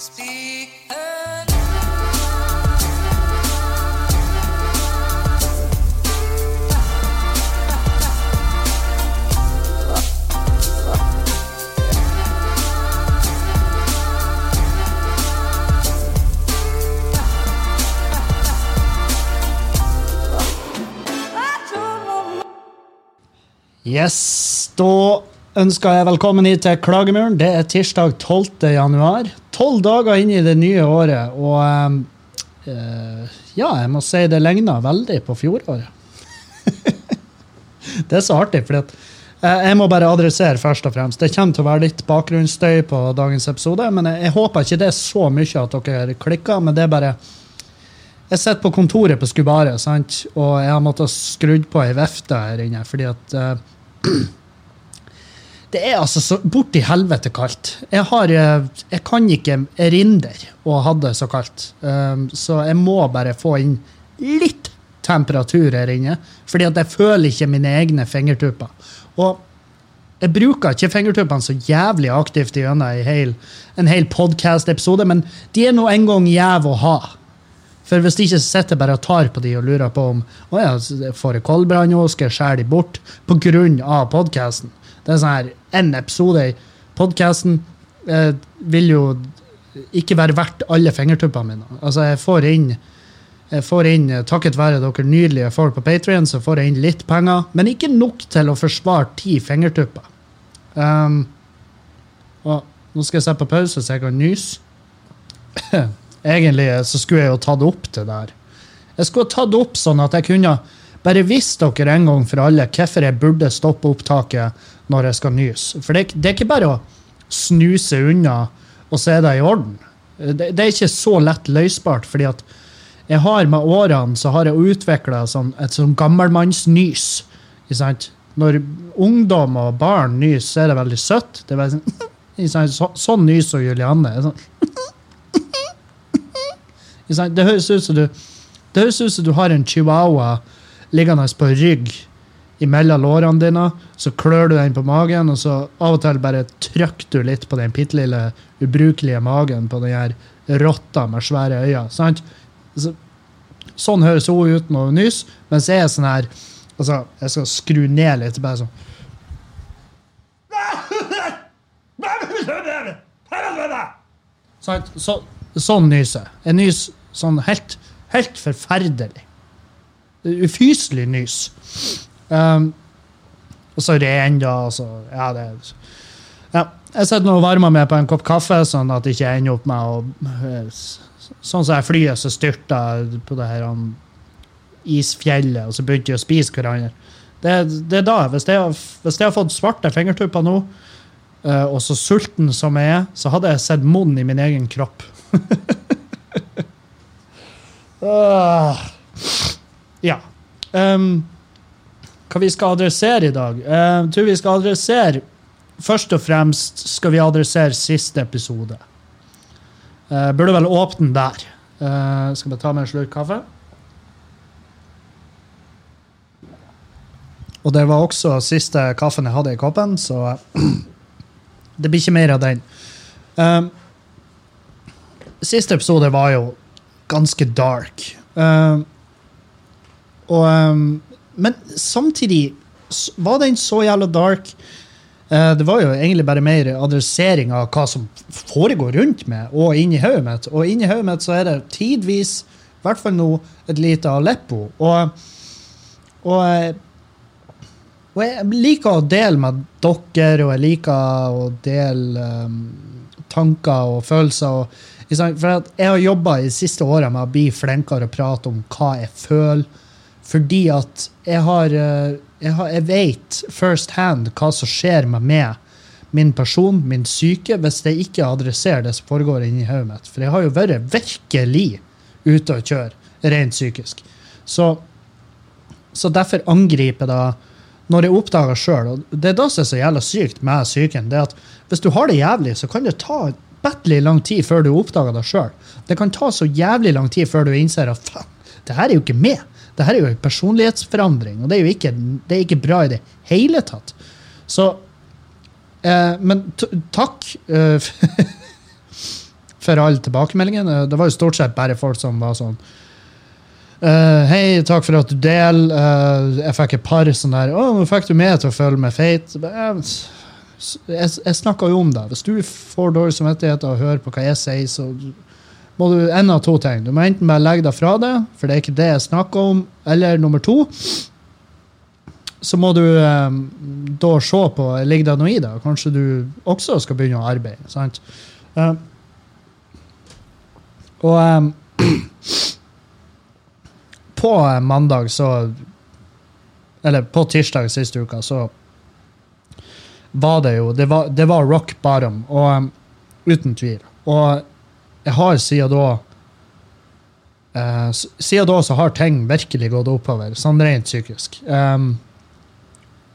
Yes, da ønsker jeg velkommen hit til Klagemuren. Det er tirsdag 12. januar. Tolv dager inn i det nye året, og ehm, eh, ja, jeg må si det ligner veldig på fjoråret. det er så artig, for eh, jeg må bare adressere først og fremst. Det kommer til å være litt bakgrunnsstøy på dagens episode, men jeg, jeg håper ikke det er så mye at dere klikker, men det er bare jeg sitter på kontoret på Skubaret, sant? og jeg har måttet skrudd på ei vifte her inne. fordi at uh, Det er altså så borti helvete kaldt. Jeg, har, uh, jeg kan ikke erindre å ha det så kaldt. Um, så jeg må bare få inn litt temperatur her inne. fordi at jeg føler ikke mine egne fingertupper. Og jeg bruker ikke fingertuppene så jævlig aktivt gjennom en hel, podkast-episode, men de er nå en gang gjeve å ha. For hvis de ikke sitter bare og tar på de og lurer på om å ja, får jeg koldbrann nå, skal jeg skjære de bort pga. podkasten. Det er sånn her, En episode i podkasten eh, vil jo ikke være verdt alle fingertuppene mine. Altså, jeg får inn, jeg får inn Takket være dere nydelige folk på Patrion, så får jeg inn litt penger, men ikke nok til å forsvare ti fingertupper. Um, og nå skal jeg se på pause, så jeg kan nyse. Egentlig så skulle jeg jo tatt opp det der. Jeg skulle tatt opp sånn at jeg kunne bare visst dere en gang for alle hvorfor jeg burde stoppe opptaket når jeg skal nyse. For det, det, er ikke bare å snuse unna og se det i orden. Det, det er ikke så lett løsbart, fordi at jeg har med årene så har jeg utvikla sånn, et sånn gammelmannsnys. Når ungdom og barn nyser, så er det veldig søtt. Det er sånn, så, sånn nyser Julianne. Sånn. Det høres ut som du, det høres ut som du har en chihuahua liggende på rygg imellom lårene dine. Så klør du den på magen, og så av og til bare trykker du litt på den bitte lille ubrukelige magen på den her rotta med svære øyne. Sant? Så, sånn høres hun ut når hun nyser, mens jeg er sånn her altså, Jeg skal skru ned litt. bare sånn Sant? Så, sånn nyser jeg. Jeg nyser Sånn helt, helt forferdelig. Ufyselig nys. Um, og så ren, Altså, ja, det ja. Jeg sitter nå og varmer meg på en kopp kaffe, sånn at det ikke ender opp med å Sånn som jeg flyet som styrta på det her um, isfjellet, og så begynte de å spise hverandre. Det, det, er da. Hvis jeg, hvis jeg har fått svarte fingertupper nå, uh, og så sulten som jeg er, så hadde jeg sett munn i min egen kropp. Uh, ja. Um, hva vi skal adressere i dag? Jeg tror vi skal adressere Først og fremst skal vi adressere siste episode. Jeg burde vel åpne der. Jeg skal bare ta med en slurk kaffe. Og det var også siste kaffen jeg hadde i koppen, så det blir ikke mer av den. Um, siste episode var jo ganske dark. Um, og, um, men samtidig var den så jævla dark. Uh, det var jo egentlig bare mer adressering av hva som foregår rundt meg og inni hodet mitt. Og inni hodet mitt så er det tidvis, i hvert fall nå, et lite Aleppo. Og, og, eh, og jeg liker å dele med dere, og jeg liker å dele um, tanker og følelser. og for jeg har jobba de siste åra med å bli flinkere å prate om hva jeg føler. Fordi at jeg har eh, Jeg, har, jeg vet first hand hva som skjer med meg, min person, min syke, hvis jeg ikke adresserer det som foregår inni hodet mitt. For jeg har jo vært virkelig ute å kjøre, rent psykisk. Så, så derfor angriper jeg da når jeg oppdager sjøl, og det er da som er så jævla sykt med psyken, det er at hvis du har det jævlig, så kan det ta ufattelig lang tid før du oppdager det sjøl. Det kan ta så jævlig lang tid før du innser at faen, det her er jo ikke med. Det her er jo en personlighetsforandring, og det er jo ikke, er ikke bra i det hele tatt. Så eh, Men takk. Eh, for alle tilbakemeldingene. Det var jo stort sett bare folk som var sånn Uh, Hei, takk for at du deler. Uh, jeg fikk et par sånne der Å, nå fikk du meg til å føle meg feit. Jeg, jeg, jeg snakka jo om det. Hvis du får dårlig samvittighet av å høre på hva jeg sier, så må du en av to ting. Du må enten bare legge deg fra det, for det er ikke det jeg snakker om, eller nummer to så må du eh, da se på ligger det noe i det. Kanskje du også skal begynne å arbeide. sant? Eh, og eh, på mandag så Eller på tirsdag siste uka så var det jo Det var, det var rock bottom, og um, uten tvil. Og jeg har siden da uh, Siden da så har ting virkelig gått oppover, sånn rent psykisk. Um,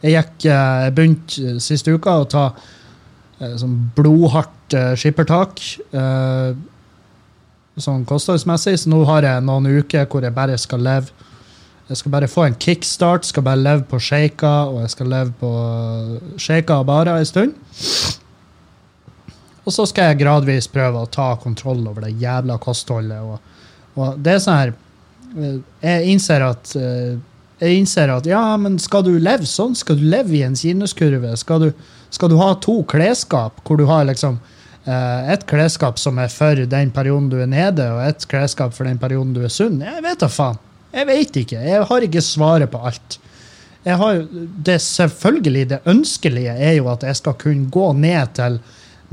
jeg gikk Jeg begynte siste uka å ta uh, sånn blodhardt uh, skippertak. sånn kostholdsmessig, så nå har jeg noen uker hvor jeg bare skal leve jeg skal bare få en kickstart, skal bare leve på shaker, og jeg skal leve på shaker og bare en stund. Og så skal jeg gradvis prøve å ta kontroll over det jævla kostholdet. Og, og det er sånn her eh, Jeg innser at eh, jeg innser at ja, men skal du leve sånn? Skal du leve i en sinuskurve? Skal du, skal du ha to klesskap hvor du har liksom Uh, et klesskap som er for den perioden du er nede, og et klesskap for den perioden du er sunn? Jeg vet da faen. Jeg vet ikke. Jeg har ikke svaret på alt. Har, det selvfølgelig, det ønskelige er jo at jeg skal kunne gå ned til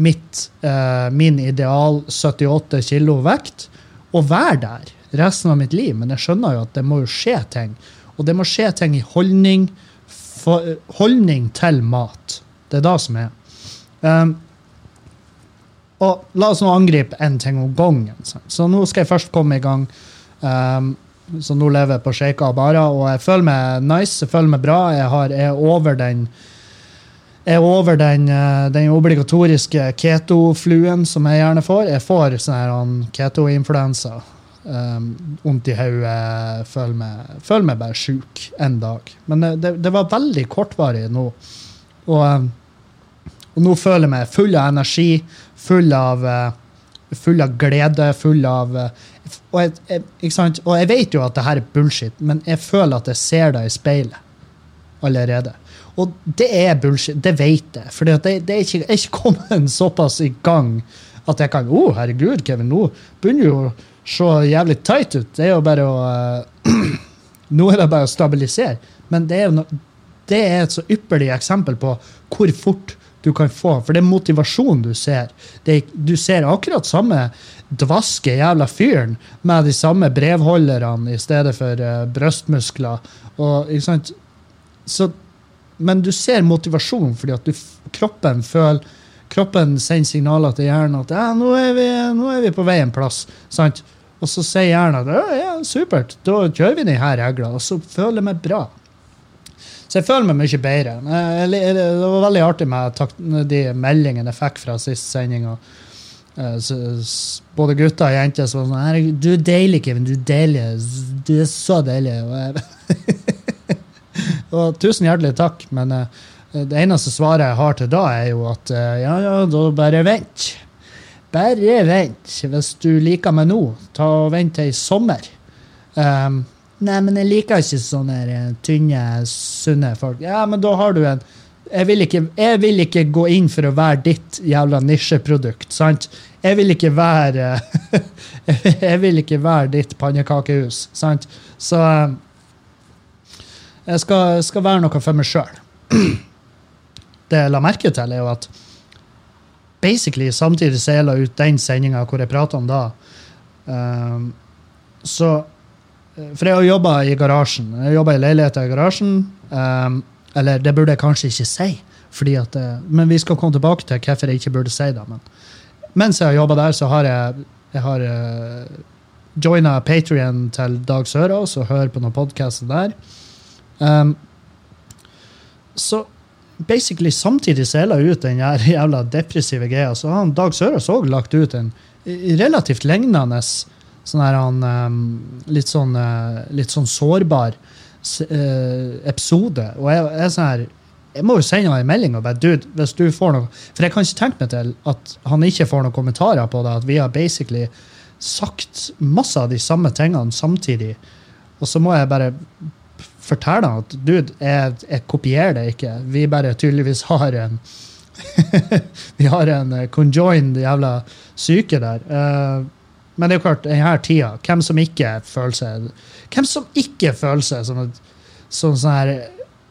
mitt, uh, min ideal 78 kilo vekt og være der resten av mitt liv. Men jeg skjønner jo at det må jo skje ting. Og det må skje ting i holdning, for, holdning til mat. Det er det som er. Um, og la oss nå angripe én ting om gangen. Så nå skal jeg først komme i gang. Um, så nå lever jeg på shaker og barer, og jeg føler meg nice, jeg føler meg bra. Jeg, har, jeg er over den er over den, eh, den obligatoriske keto-fluen som jeg gjerne får. Jeg får sånn keto-influensa. Um, i hodet. Føler, meg, føler meg bare sjuk en dag. Men det, det, var veldig kortvarig nå. Og, um, og, nå føler jeg meg full av energi, full av, uh, full av glede, full av uh, og jeg, jeg, og jeg, vet jo at det her er bullshit, men jeg føler at jeg ser det i speilet allerede. Og det er bullshit, det vet jeg. For det, det, er ikke, er ikke kommet såpass i gang at jeg kan Å, oh, herregud, Kevin, nå begynner jo å se jævlig tight ut. Det er jo bare å uh, Nå er det bare å stabilisere. Men det er no, det er et så ypperlig eksempel på hvor fort du kan få. For det er motivasjon du ser. Det, du ser akkurat samme dvaske jævla fyren med de samme brevholderne i stedet for uh, brystmuskler. Og, ikke sant? Så, men du ser motivasjonen, fordi at du, kroppen føler Kroppen sender signaler til hjernen at ja, nå, er vi, nå er vi på vei en plass. sant? Og så sier hjernen at ja, ja, supert, da kjører vi denne regla. Og så føler jeg meg bra. Så jeg føler meg mye bedre. Det var veldig artig med de meldingene jeg fikk fra sist sending. Eh, både gutter og jenter som var sånn 'Du er deilig, Kevin. Du er deilig. Du er så deilig.' Og, jeg, og tusen hjertelig takk, men uh, det eneste svaret jeg har til da, er jo at uh, ja, ja, da bare vent. Bare vent. Hvis du liker meg nå, ta og vent til i sommer. Um, nei, men jeg liker ikke sånne tynne, sunne folk. Ja, men da har du en jeg vil, ikke, jeg vil ikke gå inn for å være ditt jævla nisjeprodukt. sant? Jeg vil ikke være Jeg vil ikke være ditt pannekakehus. sant? Så eh, jeg skal, skal være noe for meg sjøl. Det jeg la merke til, er jo at basically samtidig som jeg la ut den sendinga hvor jeg prata om da, um, så eh, For jeg har jobba i garasjen. Jeg jobba i leiligheta i garasjen. Um, eller det burde jeg kanskje ikke si, fordi at, eh, men vi skal komme tilbake til hvorfor jeg ikke burde si det. Men mens jeg har jobba der, så har jeg, jeg har uh, eh, joina Patrion til Dag Sørås og hører på noen podkaster der. Um, så basically samtidig som jeg la ut den jævla depressive greia, så har Dag Sørås òg lagt ut en relativt lignende sånn her, han, um, litt, sånn, uh, litt sånn sårbar uh, episode. Og jeg, jeg, sånn her, jeg må jo sende han en melding og bare dude, hvis du får noe For jeg kan ikke tenke meg til at han ikke får noen kommentarer på det. At vi har basically sagt masse av de samme tingene samtidig. Og så må jeg bare fortelle han at dude, jeg, jeg kopierer det ikke. Vi bare tydeligvis har en Vi har en eh, conjoined jævla syke der. Uh, men det er jo klart, denne tida, hvem som ikke føler seg Hvem som ikke føler seg som et sånn her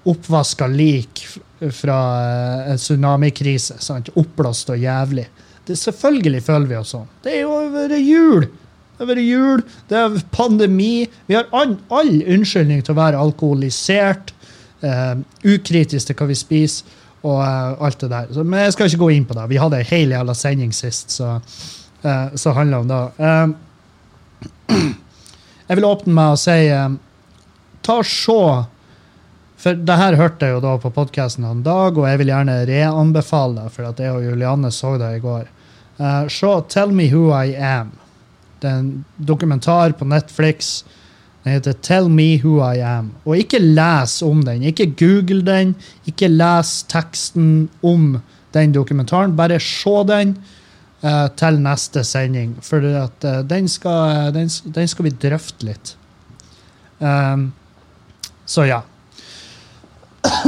oppvaska lik fra eh, en tsunamikrise. sant? Oppblåst og jævlig. Det, selvfølgelig føler vi oss sånn. Det er jo over jul! Det har vært jul, det er pandemi. Vi har all, all unnskyldning til å være alkoholisert, uh, ukritisk til hva vi spiser, og uh, alt det der. Så, men jeg skal ikke gå inn på det. Vi hadde ei hel jævla sending sist så, uh, så handla om det. Jeg vil åpne meg og si Ta og se For det her hørte jeg jo da på podkasten en dag, og jeg vil gjerne reanbefale det, for at jeg og Julianne så det i går. Uh, se Tell Me Who I Am. Det er en dokumentar på Netflix. Den heter Tell Me Who I Am. Og ikke les om den. Ikke google den. Ikke les teksten om den dokumentaren. Bare se den uh, til neste sending. For at, uh, den, skal, den, den skal vi drøfte litt. Um, så ja.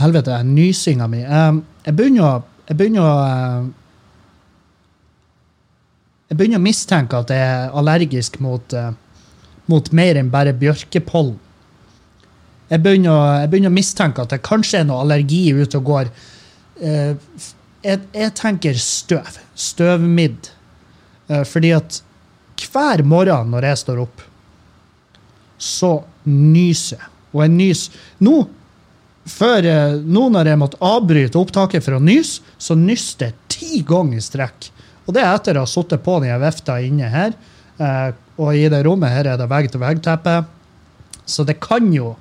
Helvete, nysinga mi. Um, jeg begynner å jeg begynner å eh, jeg begynner å mistenke at jeg er allergisk mot, uh, mot mer enn bare bjørkepollen. Jeg begynner, å- jeg begynner å mistenke at det kanskje er noe allergi ute og går. Uh, jeg, jeg tenker støv. Støvmidd. Uh, fordi at hver morgen når jeg står opp, så nyser jeg. Og jeg nyser Nå, før, nå når jeg måtte avbryte opptaket for å nyse, så nyste jeg ti ganger i strekk. Og det er etter å ha sittet på den vifta inne her. Eh, og i det rommet her er det vegg-til-vegg-teppe. Så det kan jo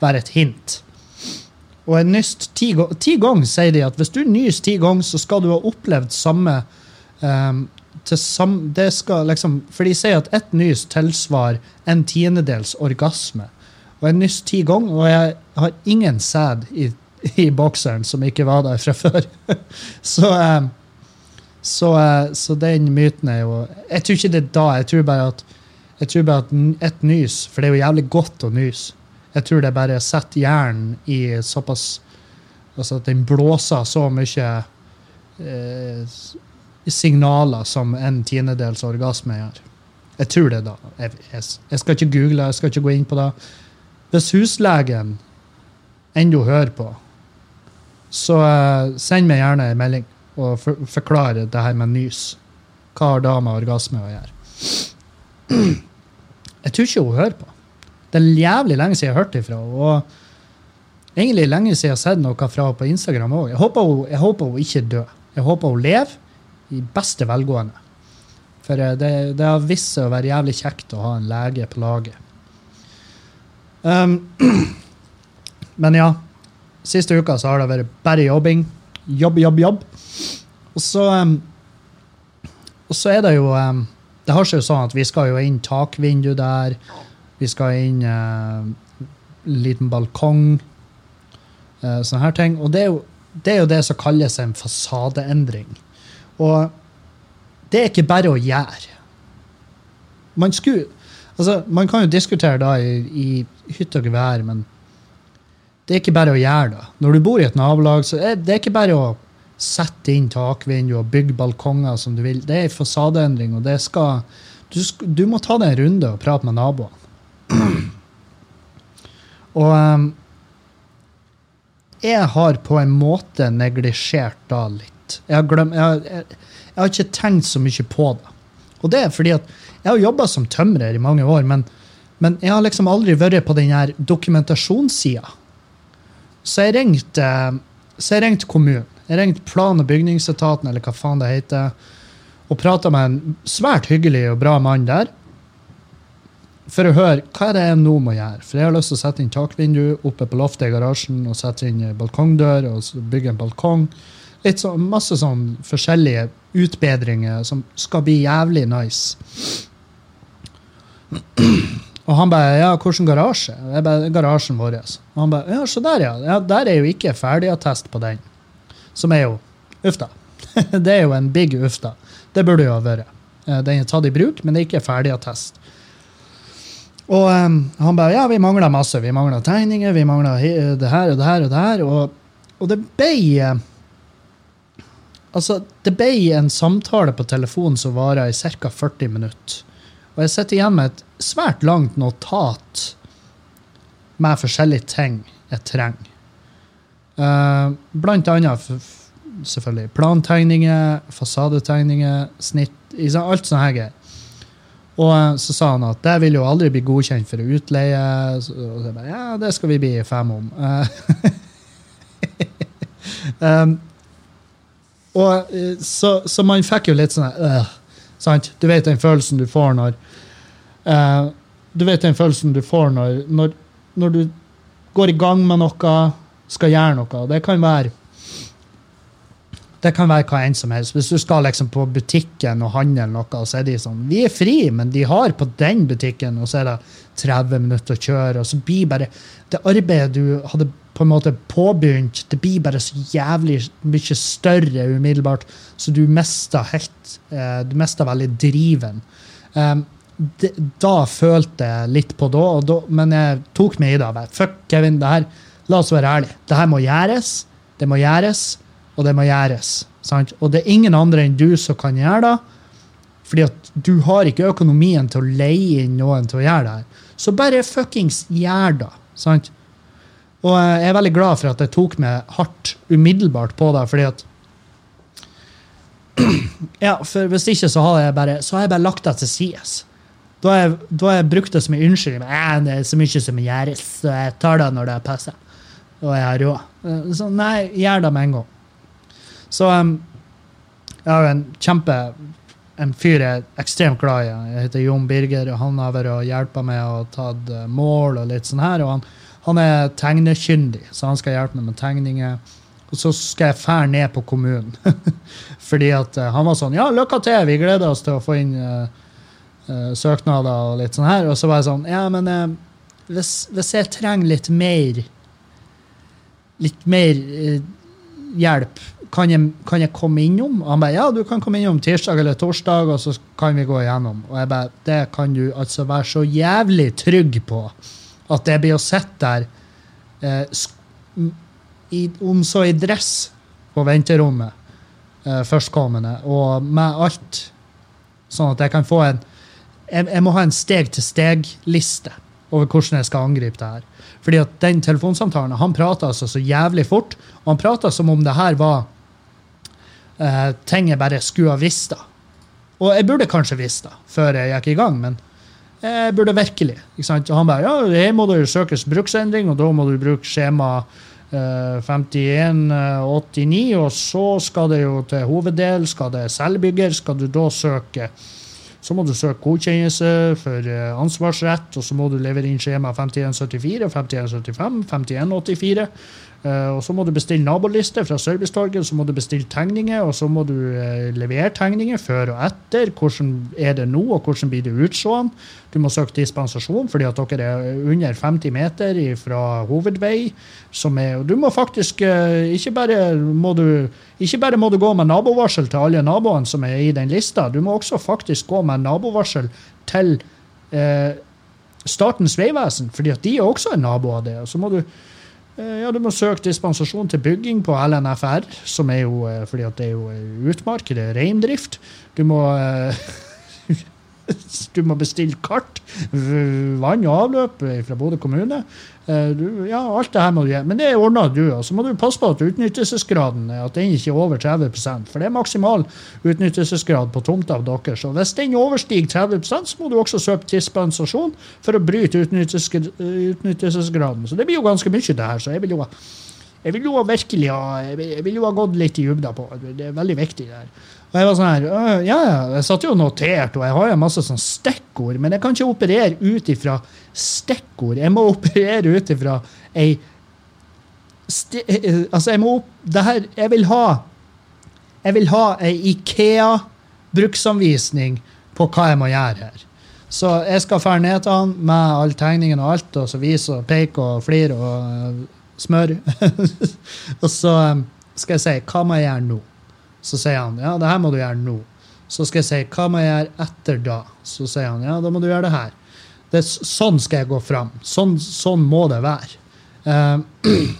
være et hint. Og jeg nyst ti, ti ganger, sier de at hvis du nyser ti ganger, så skal du ha opplevd samme um, sam, det skal liksom, For de sier at ett nys tilsvarer en tiendedels orgasme. Og jeg nyser ti ganger, og jeg har ingen sæd i, i bokseren som ikke var der fra før. så, ehm, så, eh, så den myten er jo Jeg tror ikke det er da. Jeg tror bare at jeg tror bare at et nys, for det er jo jævlig godt å nyse Jeg tror det bare setter hjernen i såpass Altså at den blåser så mye eh, signaler som en tiendedels orgasme gjør. Jeg tror det, da. Jeg, jeg, jeg skal ikke google, jeg skal ikke gå inn på det. Hvis huslegen ennå hører på, så eh, send meg gjerne en melding og for, forklare det her med nys. Hva har da med orgasme å gjøre? Jeg tror ikke hun hører på. Det er jævlig lenge siden jeg har hørt ifra henne. Egentlig lenge siden jeg har sett noe fra på Instagram òg. Jeg, jeg håper hun ikke dør. Jeg håper hun lever i beste velgående. For eh, det, det har vist seg å være jævlig kjekt å ha en lege på laget. Um, men ja. Siste uka så har det vært bare jobbing. Jobb, jobb, jobb. Og så Og så er det jo Det har seg jo sånn at vi skal jo inn takvindu der. Vi skal inn uh, liten balkong. Uh, sånne her ting. Og det er, jo, det er jo det som kalles en fasadeendring. Og det er ikke bare å gjøre. Man skulle Altså, man kan jo diskutere da i, i hytte og gevær, men det er ikke bare å gjøre det. Når du bor i et nabolag, så er det ikke bare å sette inn takvinduer, og bygge balkonger som du vil. Det er en fasadeendring, og det skal Du, du må ta deg en runde og prate med naboene. og um, jeg har på en måte neglisjert da litt. Jeg har, glemt, jeg, jeg, jeg har ikke tenkt så mye på det. Og det er fordi at jeg har jobba som tømrer i mange år, men, men jeg har liksom aldri vært på den her dokumentasjonssida. Så jeg ringte så jeg ringte kommunen. Jeg ringte plan- og bygningsetaten, eller hva faen det heter, og prata med en svært hyggelig og bra mann der. For å høre hva er det jeg nå må gjøre. For jeg har lyst til å sette inn takvindu oppe på loftet i garasjen og sette inn balkongdør og bygge en balkong. Litt så, masse sånn forskjellige utbedringer som skal bli jævlig nice. Og han bare Ja, hvilken garasje? Jeg bare, Garasjen vår. Og han bare Ja, se der, ja. ja. Der er jo ikke ferdigattest på den. Som er jo Uff da. det er jo en big uff da. Det burde jo ha vært. Eh, Den er tatt i bruk, men det er ikke ferdig attest. Og um, han bare Ja, vi mangler masse. Vi mangler tegninger, vi mangler det her og det her og det her. Og, og det ble eh, Altså, det ble en samtale på telefonen som varer i ca. 40 minutter. Og jeg sitter igjen med et svært langt notat med forskjellige ting jeg trenger. Eh, blant annet selvfølgelig plantegninger, fasadetegninger, snitt, alt sånt her greier. Og eh, så sa han at det vil jo aldri bli godkjent for utleie. Og jeg bare, ja, det skal vi bli fem om. Eh, um, og så, så man fikk jo litt sånn øh, sant? Du vet den følelsen du får når uh, Du vet den følelsen du får når, når, når du går i gang med noe, skal gjøre noe. Det kan være det kan være hva enn som helst. Hvis du skal liksom på butikken og handle noe, så er de sånn Vi er fri, men de har på den butikken, og så er det 30 minutter å kjøre, og så blir bare Det arbeidet du hadde på en måte påbegynt, det blir bare så jævlig mye større umiddelbart, så du mister helt eh, Du mister veldig driven. Um, da følte jeg litt på da, men jeg tok meg i det. Fuck, Kevin, det her, la oss være ærlige. Det her må gjøres. Det må gjøres, og det må gjøres. Sant? Og det er ingen andre enn du som kan gjøre det. Fordi at du har ikke økonomien til å leie inn noen til å gjøre det her. Så bare fuckings gjør det. Sant? Og jeg er veldig glad for at jeg tok meg hardt umiddelbart på det, fordi at Ja, for hvis ikke så har jeg bare, har jeg bare lagt det til side. Da har jeg, jeg brukt det som en unnskyldning. Det er så mye som gjøres, så jeg tar det når det passer. Og jeg har råd. Eh, Så nei, gjør det med en gang. Så um, jeg har jo en kjempe en fyr jeg er ekstremt glad i. Jeg heter Jon Birger, og han har vært og hjulpet meg og tatt eh, mål og litt sånn her. Og han, han er tegnekyndig, så han skal hjelpe meg med tegninger. Og så skal jeg fære ned på kommunen. Fordi at uh, han var sånn Ja, lykke til, vi gleder oss til å få inn uh, uh, søknader og litt sånn her. Og så var jeg sånn Ja, men hvis, hvis jeg trenger litt mer Litt mer eh, hjelp, kan jeg, kan jeg komme innom? Og han bare ja, du kan komme innom tirsdag eller torsdag, og så kan vi gå igjennom. Og jeg bare det kan du altså være så jævlig trygg på at det blir å sitte der eh, i, om så i dress på venterommet eh, førstkommende, og med alt, sånn at jeg kan få en jeg, jeg må ha en steg-til-steg-liste over hvordan jeg skal angripe det her. Fordi at den telefonsamtalen, han prata altså så jævlig fort, og han prata som om det her var eh, ting jeg bare skulle ha visst. da. Og jeg burde kanskje visst det før jeg gikk i gang, men jeg burde virkelig. ikke sant? Og han bare ja, her må det jo søkes bruksendring, og da må du bruke skjema eh, 5189, og så skal det jo til hoveddel, skal det selvbygger, skal du da søke så må du søke godkjennelse for eh, ansvarsrett, og så må du levere inn skjema 5174, 5175, 5184. eh, og så må du bestille naboliste fra Servicetorget, så må du bestille tegninger, og så må du uh, levere tegninger før og etter. Hvordan er det nå, og hvordan blir det utseende? Du må søke dispensasjon fordi at dere er under 50 meter fra hovedvei. Som er, og du må faktisk uh, ikke bare må du ikke bare må du gå med nabovarsel til alle naboene som er i den lista, du må også faktisk gå med nabovarsel til Statens vegvesen, fordi at de er også en nabo av det. Og så må du ja, du må søke dispensasjon til bygging på LNFR, som er jo eh, fordi at det er jo eh, utmark, det er reindrift. Du må eh, Du må bestille kart, vann og avløp eh, fra Bodø kommune. Eh, Du, ja, alt det her må du gjøre. Men det ordner du. Og så må du passe på at utnyttelsesgraden eh, at den ikke er over 30 For det er maksimal utnyttelsesgrad på tomta av dere. Så hvis den overstiger 30 så må du også søke dispensasjon for å bryte utnyttelses utnyttelsesgraden. Så det blir jo ganske mye, det her. Så jeg vil jo jeg vil jo virkelig ha, jeg vil, jeg vil jo ha gått litt i dybden på. Det er veldig viktig. det her. Og jeg var sånn her, «Øh, ja, ja, jeg satt jo og notert, og jeg har jo masse sånn stikkord, men jeg kan ikke operere ut ifra stikkord. Jeg må operere ut ifra ei Altså, jeg må det her, Jeg vil ha Jeg vil ha ei Ikea-bruksanvisning på hva jeg må gjøre her. Så jeg skal fære ned til han med alle tegningene og alt, og så vise og peke og flire og uh, smør. og så um, skal jeg si 'hva må jeg gjøre nå?' Så sier han 'ja, det her må du gjøre nå'. Så skal jeg si 'hva må jeg gjøre etter da?' Så sier han 'ja, da må du gjøre det her'. Det, sånn skal jeg gå fram. Sånn, sånn må det være. Uh,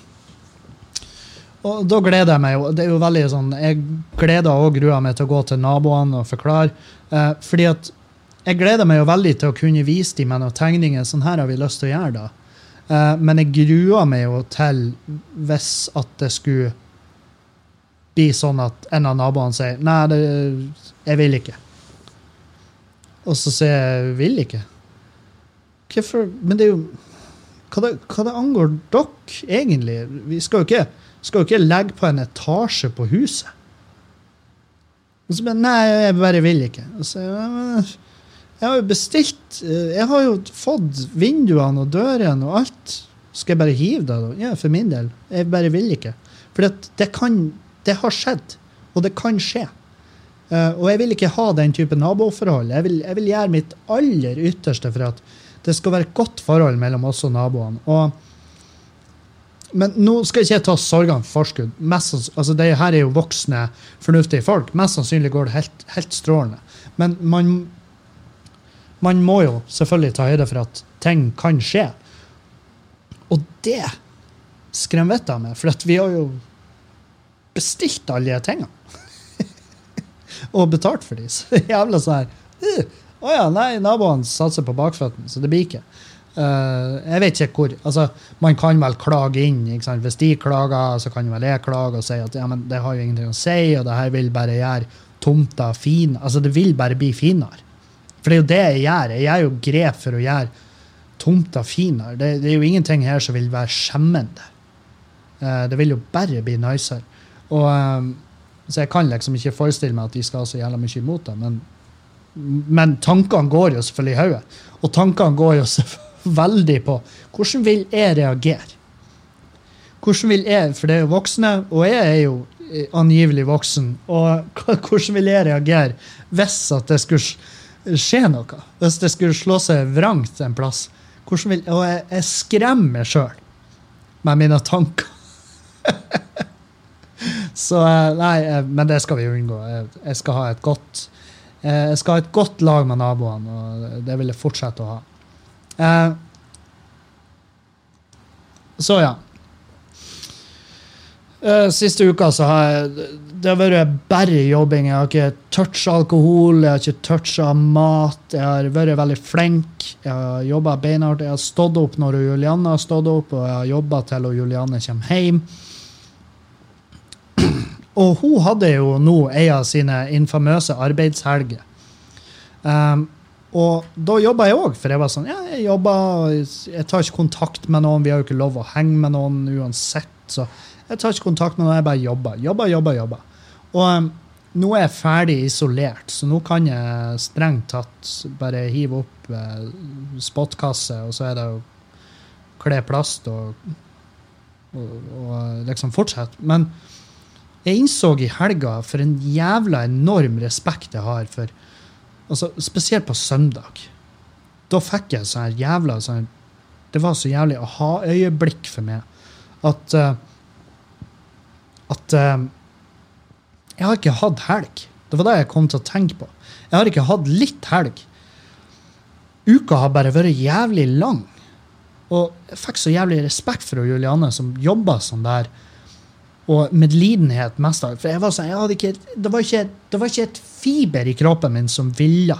og da gleder jeg meg jo. Det er jo veldig sånn, Jeg gleder og gruer meg til å gå til naboene og forklare. Uh, fordi at jeg gleder meg jo veldig til å kunne vise dem med noen tegninger. Sånn her har vi lyst til å gjøre, da. Uh, men jeg gruer meg jo til hvis at det skulle bli sånn at en av naboene sier nei, det, jeg vil ikke. Og så sier jeg vil ikke. Hvorfor? Men det er jo hva det, hva det angår dere, egentlig. Vi skal jo ikke skal jo ikke legge på en etasje på huset. Og så bare Nei, jeg bare vil ikke. Så, jeg har jo bestilt Jeg har jo fått vinduene og dørene og alt. Skal jeg bare hive det? da? Ja, for min del. Jeg bare vil ikke. For det, kan, det har skjedd, og det kan skje. Uh, og jeg vil ikke ha den type naboforhold. Jeg vil, jeg vil, gjøre mitt aller ytterste for at det skal være et godt forhold mellom oss og naboene. Og men nå skal ikke jeg ta sorgene for forskudd. Altså det her er jo voksne, fornuftige folk. Mest sannsynlig går det helt, helt strålende. Men man, man må jo selvfølgelig ta høyde for at ting kan skje. Og det skremmer vettet av meg, for vi har jo bestilt alle de tingene. og betalt for de. Så jævla sånn her Å uh, oh ja, nei, naboene satser på bakføttene, så det blir ikke. Uh, jeg vet ikke hvor altså, Man kan vel klage inn. Hvis de klager, så kan vel jeg klage og si at ja, men det har jo ingenting å si, og det her vil bare gjøre tomta fin. Altså, det vil bare bli finere. For det er jo det jeg gjør. Jeg gjør jo grep for å gjøre tomta finere. Det, det, er jo ingenting her som vil være skjemmende. Uh, det vil jo bare bli nicer. Og, um, så jeg kan liksom ikke forestille meg at de skal så jævla mye imot det. Men, men tankene går jo selvfølgelig i hodet. Og tankene går jo veldig på hvordan vil jeg reagere. Hvordan vil jeg, For det er jo voksne, og jeg er jo angivelig voksen. Og hvordan vil jeg reagere hvis at det skulle skje noe? Hvis det skulle slå seg vrangt en plass? Vil, og jeg, jeg skremmer sjøl med mine tanker. Så eh, nei, eh, men det skal vi unngå. Jeg skal ha et godt ha et godt lag med naboene, og det vil jeg fortsette å ha. Eh, så ja. Siste uka så har jeg det har vært bare jobbing. Jeg har ikke toucha alkohol, jeg har ikke toucha mat. Jeg har vært veldig flink. Jeg har jobba beinhardt. Jeg har stått opp når Julianne har stått opp, og jeg har jobba til Julianne kommer hjem. Og hun hadde jo nå ei av sine infamøse arbeidshelger. Um, og da jobba jeg òg, for jeg var sånn ja, jeg jobber, jeg tar ikke kontakt med noen. Vi har jo ikke lov å henge med noen uansett. Så jeg tar ikke kontakt med noen, jeg bare jobber. Jobber, jobber, jobber. Og um, nå er jeg ferdig isolert, så nå kan jeg strengt tatt bare hive opp eh, spotkasse, og så er det å kle plast og, og, og liksom fortsette. Men jeg innså i helga for en jævla enorm respekt jeg har for altså, Spesielt på søndag. Da fikk jeg sånn jævla sånn, Det var så jævlig aha-øyeblikk for meg at uh, At uh, Jeg har ikke hatt helg. Det var det jeg kom til å tenke på. Jeg har ikke hatt litt helg. Uka har bare vært jævlig lang. Og jeg fikk så jævlig respekt for Julianne, som jobba sånn der og medlidenhet mest av For jeg var sånn, jeg ikke, det, var ikke, det var ikke et fiber i kroppen min som ville.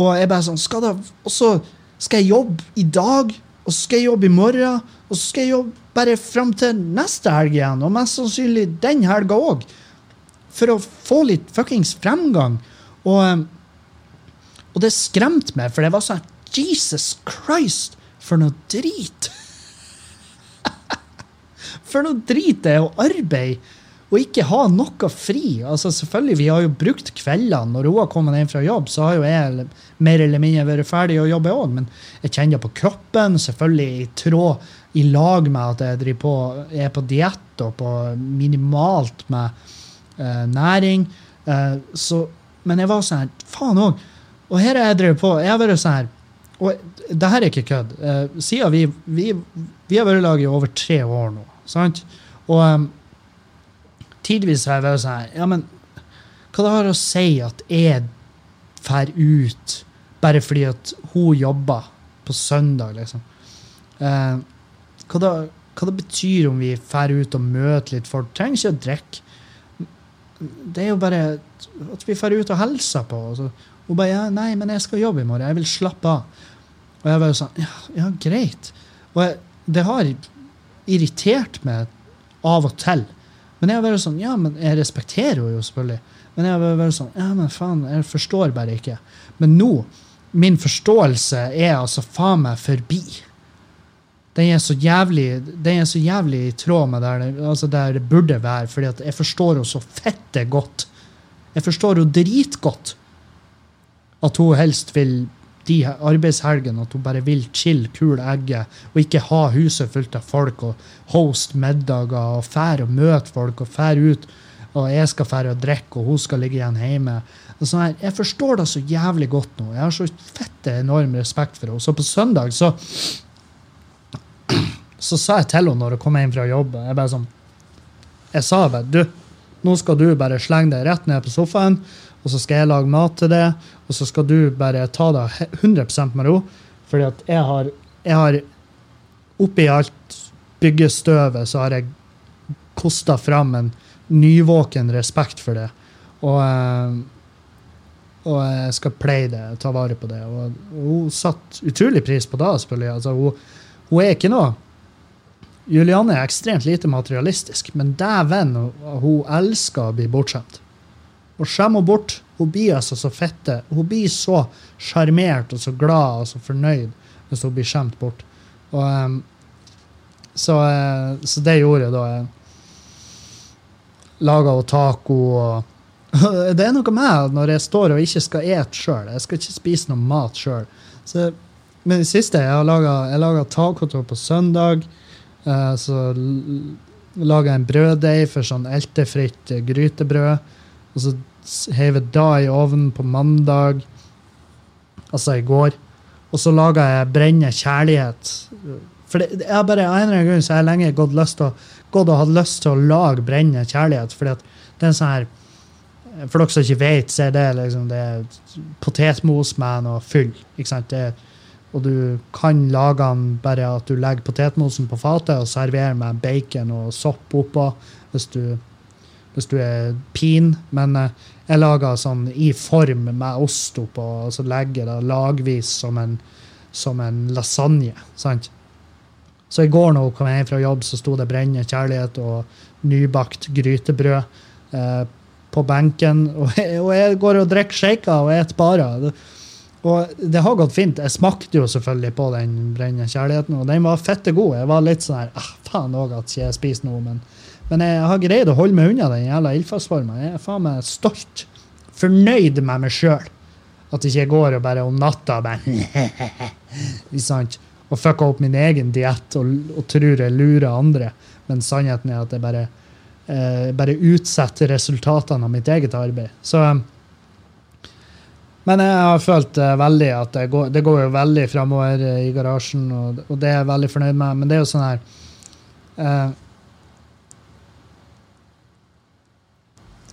Og jeg bare sånn skal det, Og så skal jeg jobbe i dag, og så skal jeg jobbe i morgen, og så skal jeg jobbe bare fram til neste helg igjen, og mest sannsynlig den helga òg. For å få litt fuckings fremgang. Og, eh, og det skremte meg, for det var sånn Jesus Christ, for noe drit! For noe drit det er å arbeide og ikke ha noe fri. Altså selvfølgelig, Vi har jo brukt kveldene. Når hun har kommet hjem fra jobb, så har jo jeg mer eller mindre vært ferdig å jobbe òg. Men jeg kjenner på kroppen, selvfølgelig i tråd, i lag med at jeg på, er på diett og på minimalt med uh, næring. Uh, så, men jeg var sånn Faen òg. Og her er jeg drevet på. Jeg har vært sånn her Og det her er ikke kødd. Uh, siden vi, vi, vi har vært i lag i over tre år nå. Sant? Og um, tidvis har jeg vært sånn her Ja, men hva det har å si at jeg drar ut bare fordi at hun jobber på søndag, liksom? Uh, hva, det, hva det betyr om vi drar ut og møter litt folk? Trenger ikke å drikke. Det er jo bare at vi drar ut og hilser på. Og så, hun bare ja, 'Nei, men jeg skal jobbe i morgen. Jeg vil slappe av.' Og jeg bare sånn Ja, ja greit. Og jeg, det har irritert meg av og til. Men jeg har vært sånn Ja, men jeg respekterer henne jo selvfølgelig. Men jeg har vært sånn Ja, men faen, jeg forstår bare ikke. Men nå, min forståelse er altså faen meg forbi. Den er så jævlig den er så jævlig i tråd med der altså der det burde være, fordi at jeg forstår henne så fette godt. Jeg forstår henne dritgodt. At hun helst vil de arbeidshelgene at hun bare vil chill, kule egget, og ikke ha huset fullt av folk og host middager og fære og møte folk og fære ut. Og jeg skal fære og drikke, og hun skal ligge igjen hjemme. Sånn jeg forstår det så jævlig godt nå. Jeg har så fette enorm respekt for henne. Så på søndag så så sa jeg til henne når hun kom hjem fra jobb Jeg bare sånn, jeg sa bare du, nå skal du bare slenge deg rett ned på sofaen, og så skal jeg lage mat til det, og så skal du bare ta det 100% med ro. Fordi at jeg har, jeg har Oppi alt byggestøvet så har jeg kosta fram en nyvåken respekt for det. Og, eh, og jeg skal pleie det, ta vare på det. Og, hun satte utrolig pris på det, selvfølgelig. Altså, hun, hun er ikke noe Julianne er ekstremt lite materialistisk, men dæven, hun elsker å bli bortskjemt. Og skjemmer bort. Hun blir altså så fette. Hun blir så sjarmert og så glad og så fornøyd hvis hun blir skjemt bort. Og, um, så, uh, så, det gjorde jeg da. Jeg laga henne taco og Det er noe med når jeg står og ikke skal ete sjøl. Jeg skal ikke spise noe mat sjøl. Men det siste jeg har laga taco på søndag. Uh, så laga jeg en brøddeig for sånn eltefritt grytebrød. Og så heiv da i ovnen på mandag, altså i går. Og så laga jeg Brenne kjærlighet. For det, jeg bare, en eller annen grunn så har jeg lenge gått, lyst til, gått og hatt lyst til å lage Brenne kjærlighet. fordi at det er en sånn her For dere som ikke vet, så er det liksom det er potetmos med noe fyll. ikke sant? Det, og du kan lage den bare at du legger potetmosen på fatet og serverer med bacon og sopp oppå hvis du hvis du er pin. Men eh, jeg lager sånn i form med ost oppå, og så legger det lagvis som en, som en lasagne. sant? Så i går når hun kom hjem fra jobb, så sto det brennende kjærlighet og nybakt grytebrød eh, på benken. Og jeg, og jeg går og drikker shaker og spiser bare. Og det har gått fint. Jeg smakte jo selvfølgelig på den brennende kjærligheten, og den var fette god. Jeg var litt sånn her ah, Faen òg at ikke jeg spiser noe, men men jeg har greid å holde meg unna den jævla ildfastforma. Jeg er faen meg stolt. Fornøyd med meg sjøl. At jeg ikke går og bare om natta bare Og fucker opp min egen diett og, og, tror jeg lurer andre. Men sannheten er at jeg bare, eh, bare utsetter resultatene av mitt eget arbeid. Så men jeg har følt uh, veldig at det går, det går jo veldig framover uh, i garasjen, og, og, det er jeg veldig fornøyd med. Men det er jo sånn her uh,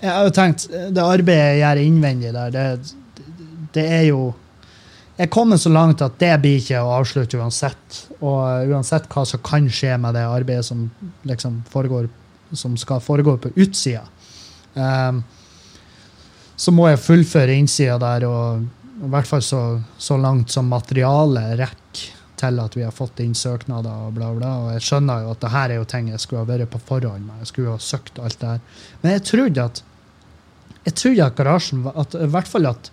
Jeg har jo tenkt, Det arbeidet jeg gjør innvendig der, det, det er jo Jeg kommer så langt at det blir ikke å avslutte uansett. Og uansett hva som kan skje med det arbeidet som liksom foregår, som skal foregå på utsida, um, så må jeg fullføre innsida der, og i hvert fall så, så langt som materialet rekker til at vi har fått inn søknader og bla, bla. Og jeg skjønner jo at det her er jo ting jeg skulle ha vært på forhånd med. Jeg skulle ha søkt alt det her. Men jeg trodde at jeg trodde at garasjen at, I hvert fall at,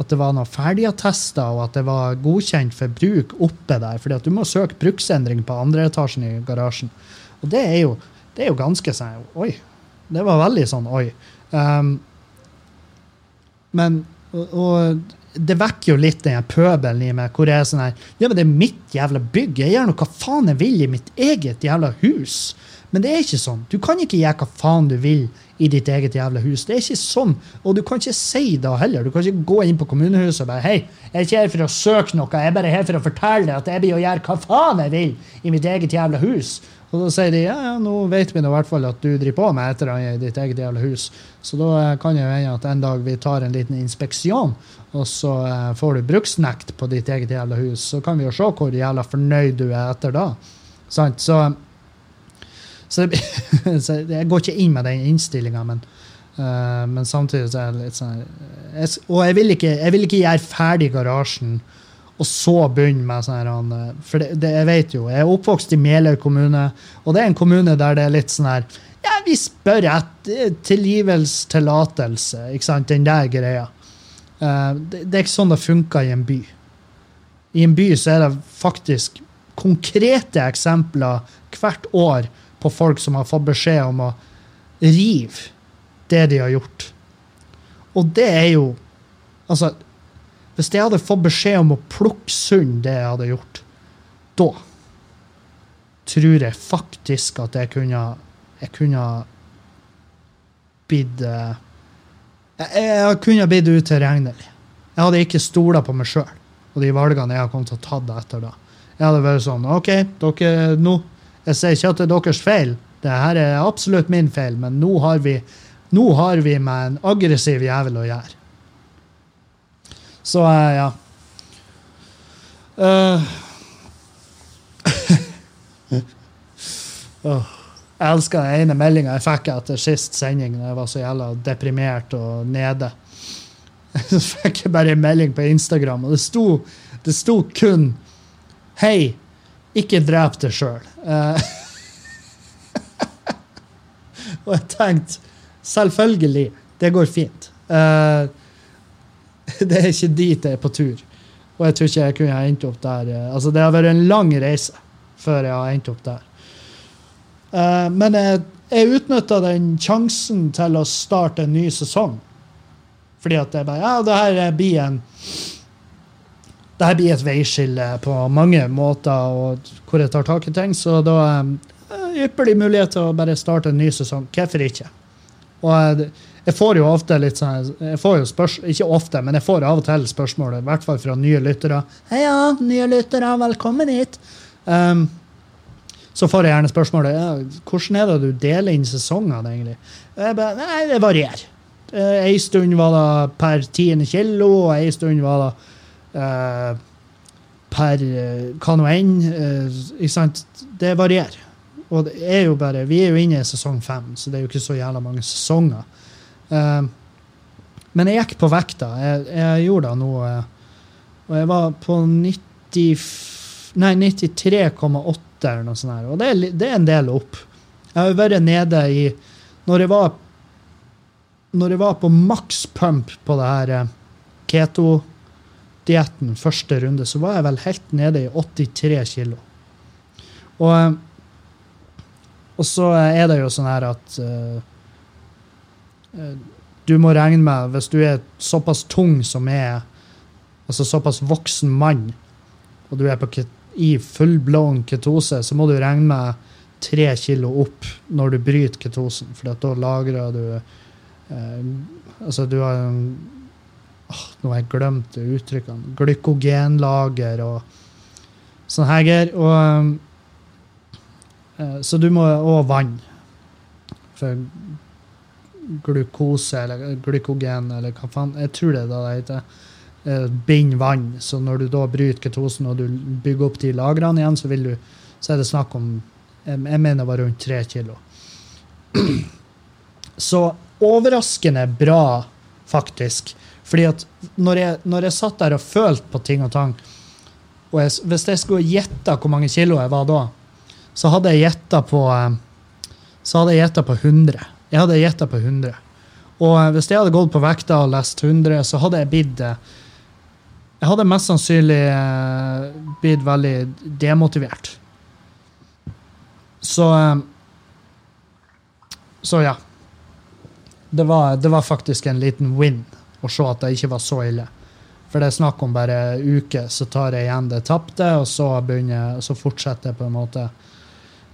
at det var noe ferdigattester, og at det var godkjent for bruk oppe der. fordi at du må søke bruksendring på andre etasjen i garasjen. Og det er jo, det er jo ganske sånn Oi. Det var veldig sånn oi. Um, men og, og det vekker jo litt den pøbelen i meg, hvor jeg er sånn her Ja, men det er mitt jævla bygg. Jeg gjør nå hva faen jeg vil i mitt eget jævla hus. Men det er ikke sånn. Du kan ikke gjøre hva faen du vil i ditt eget jævla hus. Det er ikke sånn. Og du kan ikke si det heller. Du kan ikke gå inn på kommunehuset og bare Hei, jeg er ikke her for å søke noe, jeg er bare her for å fortelle deg at jeg blir å gjøre hva faen jeg vil i mitt eget jævla hus. Og da sier de ja, ja, nå vet vi i hvert fall at du driver på med et eller annet i ditt eget jævla hus. Så da eh, kan det hende at en dag vi tar en liten inspeksjon, og så eh, får du bruksnekt på ditt eget jævla hus. Så kan vi jo se hvor jævla fornøyd du er etter da. Sant? Så så, så, jeg går ikke inn med den innstillinga, men, uh, men, samtidig så er det litt sånn jeg, Og jeg vil, ikke, jeg vil ikke gjøre ferdig garasjen og så begynne med sånn her For det, det, jeg vet jo, jeg er oppvokst i Meløy kommune, og det er en kommune der det er litt sånn her Ja, vi spør etter tilgivelse, tillatelse, ikke sant, den der greia. Uh, det, det, er ikke sånn det funker i en by. I en by så er det faktisk konkrete eksempler hvert år på folk som har fått beskjed om å rive det de har gjort. Og det er jo Altså, hvis jeg hadde fått beskjed om å plukke sund det jeg hadde gjort, da tror jeg faktisk at jeg kunne Jeg kunne blitt eh, jeg, jeg kunne blitt utilregnelig. Jeg hadde ikke stola på meg sjøl og de valgene jeg har kommet til å ta etter da. Jeg hadde vært sånn OK, dere, nå jeg sier ikke at det er deres feil, det her er absolutt min feil, men nå har vi, nå har vi med en aggressiv jævel å gjøre. Så uh, ja. Uh. oh. Jeg elsker den ene meldinga jeg fikk etter sist sending, da jeg var så jævla deprimert og nede. Så fikk jeg bare en melding på Instagram, og det sto, det sto kun Hei, ikke drep deg sjøl. Uh, og jeg tenkte selvfølgelig, det går fint. Uh, det er ikke dit jeg er på tur. Og jeg tror ikke jeg kunne endt opp der. Uh, altså, det har vært en lang reise før jeg har endt opp der. men jeg, jeg utnytta den sjansen til å starte en ny sesong. Fordi at jeg bare Ja, det her blir en dette blir et veiskille på mange måter, og hvor jeg tar tak i ting. Så da er ypperlig mulighet til å bare starte en ny sesong. Hvorfor ikke? Og jeg får jo ofte litt sånn jeg får jo spørs, Ikke ofte, men jeg får av og til spørsmål, i hvert fall fra nye lyttere. Heia, nye lyttere, velkommen hit. Um, så får jeg gjerne spørsmålet ja, hvordan er det du deler inn sesongene. egentlig? Jeg bare, Nei, det varierer. Ei stund var det per tiende kilo, og ei stund var det per uh, hva nå enn. Uh, det varierer. Og det er jo bare, vi er jo inne i sesong fem, så det er jo ikke så jævla mange sesonger. Men jeg gikk på vekta. Jeg, jeg gjorde det nå. og jeg var på 90, nei, 93,8 eller noe sånt. her, Og det er, det er, en del opp. Jeg har jo vært nede i Når jeg var når jeg var på maks pump på det her keto dietten første runde, så var jeg vel helt nede i 83 kilo. Og, og så er det jo sånn her at uh, du må regne med, hvis du er såpass tung som er altså såpass voksen mann, og du er på, i fullblown ketose, så må du regne med tre kilo opp når du bryter ketosen, for da lagrer du uh, Altså, du har en oh, Nå har jeg glemt uttrykkene. Glykogenlager og sånn her Og, uh, så du må Og vann. For glukose eller glykogen eller hva faen Jeg tror det er det det heter. Bind vann. Så når du da bryter ketosen og du bygger opp de lagrene igjen, så, du, så er det snakk om Jeg, jeg mener det var rundt tre kilo. Så overraskende bra, faktisk. Fordi at når jeg, når jeg satt der og følte på ting og tang og jeg, Hvis jeg skulle gjette hvor mange kilo jeg var da, så hadde jeg gjetta på eh, så hadde jeg gjetta på 100. Jeg hadde gjetta på 100. Og eh, hvis jeg hadde gått på vekta og lest 100, så hadde jeg blitt eh, Jeg hadde mest sannsynlig blitt veldig demotivert. Så Så ja. Det var, det var faktisk en liten win og se at det ikke var så ille. For det er snakk om bare uker, så tar jeg igjen det tapte, og så, begynner, så fortsetter jeg på en måte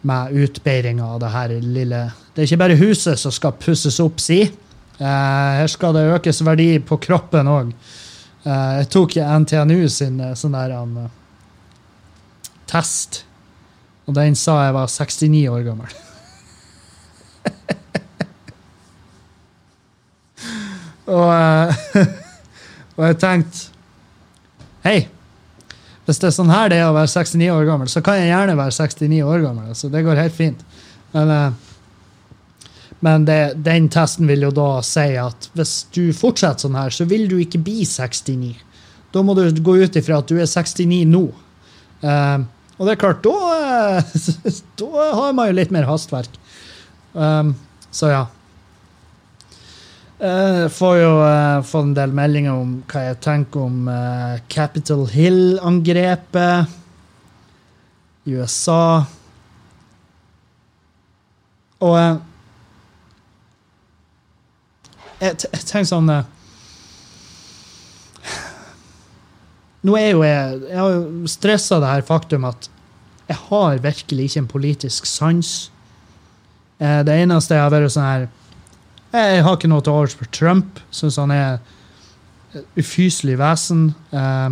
med utbedringa av det her lille Det er ikke bare huset som skal pusses opp, si. Eh, her skal det økes verdi på kroppen òg. Eh, jeg tok NTNU sin eh, sånn der um, test, og den sa jeg var 69 år gammel. og, eh, og jeg tenkte Hei, hvis det er sånn her det er å være 69 år gammel, så kan jeg gjerne være 69 år gammel. Så Det går helt fint. Men, eh, men det, den testen vil jo da si at hvis du fortsetter sånn her, så vil du ikke bli 69. Da må du gå ut ifra at du er 69 nå. Um, og det er klart, da, da har man jo litt mer hastverk. Um, så ja. Jeg får jo uh, fått en del meldinger om hva jeg tenker om uh, Capitol Hill-angrepet i USA. Og jeg, jeg, tenker sånn Nå er jo jeg Jeg har jo stressa det her faktum at jeg har virkelig ikke en politisk sans. det eneste jeg har vært sånn her jeg har ikke noe til overs for Trump. Syns han er et ufyselig vesen. Eh,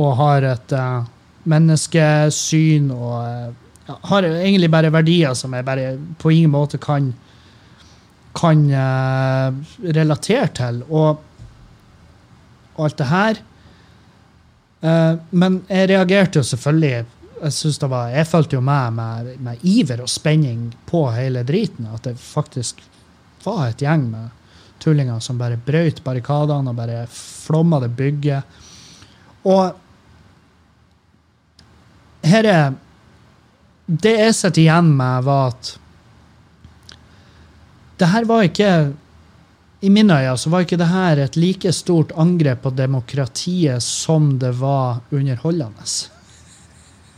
og har et eh, menneskesyn og eh, har egentlig bare verdier som jeg bare på ingen måte kan kan eh, relatere til. Og, alt det her. Eh, men jeg reagerte jo selvfølgelig jeg, synes det var, jeg følte jo med, med, med iver og spenning på hele driten. At det faktisk var et gjeng med tullinger som bare brøyt barrikadene og bare flomma det bygget. Og her er Det jeg sitter igjen med, var at det her var ikke I mine øyne så var ikke det her et like stort angrep på demokratiet som det var underholdende.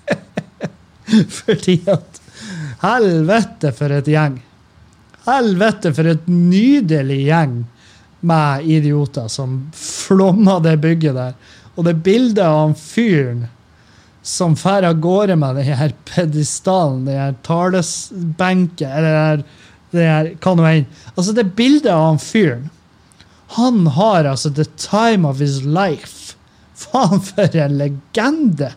Fordi at Helvete, for et gjeng! Helvete, for et nydelig gjeng med idioter som flomma det bygget der. Og det bildet av han fyren som drar av gårde med den her pedestalen, den her talesbenken, eller det her, hva nå enn. Altså, det bildet av han fyren Han har altså the time of his life. Faen, for en legende!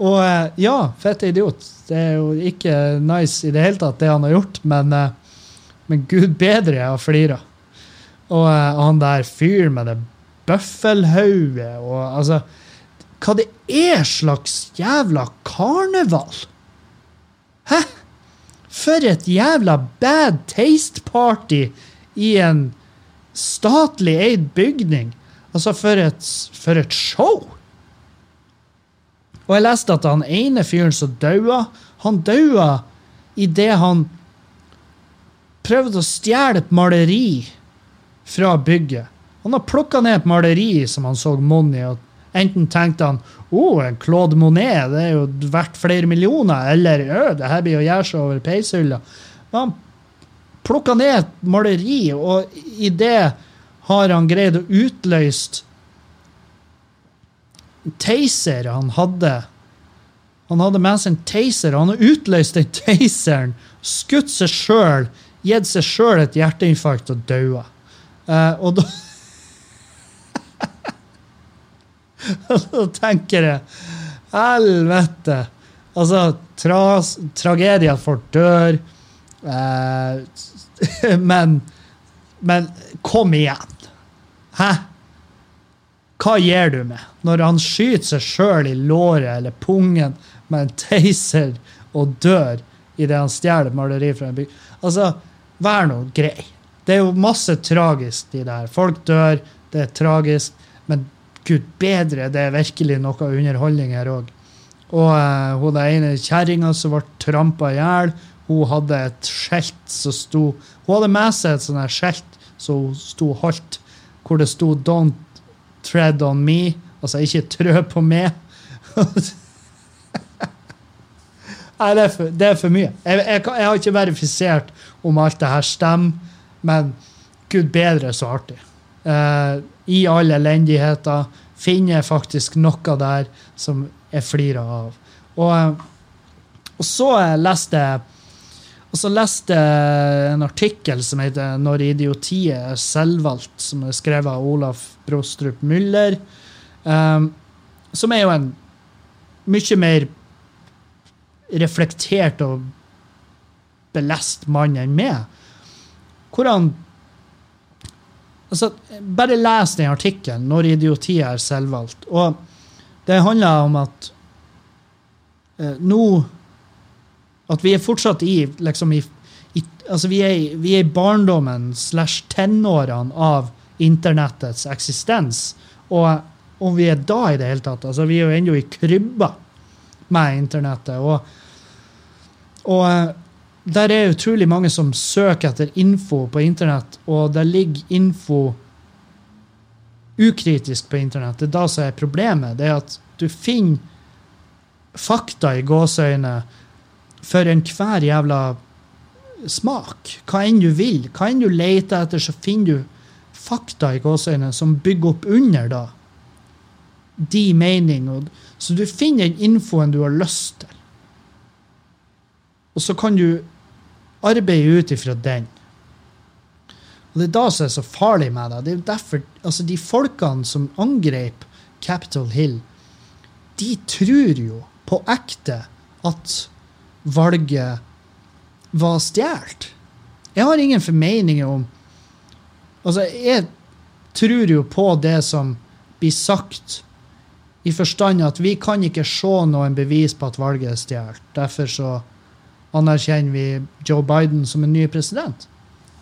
Og eh, ja, fette idiot. Det er jo ikke nice i det hele tatt, det han har gjort, men uh, men gud bedre jeg har flira. Og og han der fyren med det bøffelhodet og altså Hva det er slags jævla karneval? Hæ? For et jævla bad taste party i en statlig eid bygning. Altså, for et, for et show! Og jeg leste at han ene fyren som daua, han daua idet han prøvde å stjele et maleri fra bygget. Han har plukka ned et maleri som han så monn og Enten tenkte han oh, Claude Monet det er jo verdt flere millioner, eller det her blir å gjøre seg over peishylla. Men han plukka ned et maleri, og i det har han greid å utløse taser han hadde. Han hadde med seg en taser, og han har utløst den taseren, skutt seg sjøl gitt seg sjøl et hjerteinfarkt og daua. Uh, og da Da tenker jeg Helvete! Altså, tras, tragedier at folk dør. Uh, men Men kom igjen! Hæ? Hva gjør du med når han skyter seg sjøl i låret eller pungen med en taser og dør idet han stjeler maleri fra en by? Altså, vær nå grei. Det er jo masse tragisk de der. Folk dør, det er tragisk. Men gud bedre, det er virkelig noe underholdning her òg. Og uh, hun der ene kjerringa som ble trampa i hjel, hun hadde et skjelt som sto Hun hadde med seg et sånt skjelt som hun sto holdt, hvor det sto 'Don't tread on me'. Altså ikke trø på meg. Nei, det er for, det er for mye. Jeg, jeg, jeg, har ikke verifisert om alt det her stemmer, men gud bedre så artig. Uh, I all elendigheter finner jeg faktisk noe der som jeg flirer av. Og, Og så eh, leste jeg og så leste jeg en artikkel som heter 'Når idiotiet er selvvalgt', som er skrevet av Olaf Brostrup Müller. Um, som er jo en mye mer reflektert og belest mann enn meg. Hvor han altså, Bare les den artikkelen 'Når idioti er selvvalgt'. Og det handler om at eh, nå At vi er fortsatt i liksom i, i altså vi er, vi er i barndommen slash tenårene av internettets eksistens. Og om vi er da i det hele tatt. altså Vi er jo ennå i krybba med internettet. Og, og eh, der er utrolig mange som søker etter info på internett, og det ligger info ukritisk på internett. Det er da som er problemet. Det er at du finner fakta i gåseøyne for enhver jævla smak. Hva enn du vil. Hva enn du leter etter, så finner du fakta i gåseøyne som bygger opp under da. De mening. Så du finner den infoen du har lyst til. Og så kan du arbeide ut ifra den. Og Det er da som er så farlig med det. Det er derfor, altså De folkene som angrep Capitol Hill, de tror jo på ekte at valget var stjålet. Jeg har ingen formeninger om Altså, jeg tror jo på det som blir sagt, i forstand at vi kan ikke se noen bevis på at valget er stjålet. Derfor så anerkjenner vi Joe Biden som en ny president.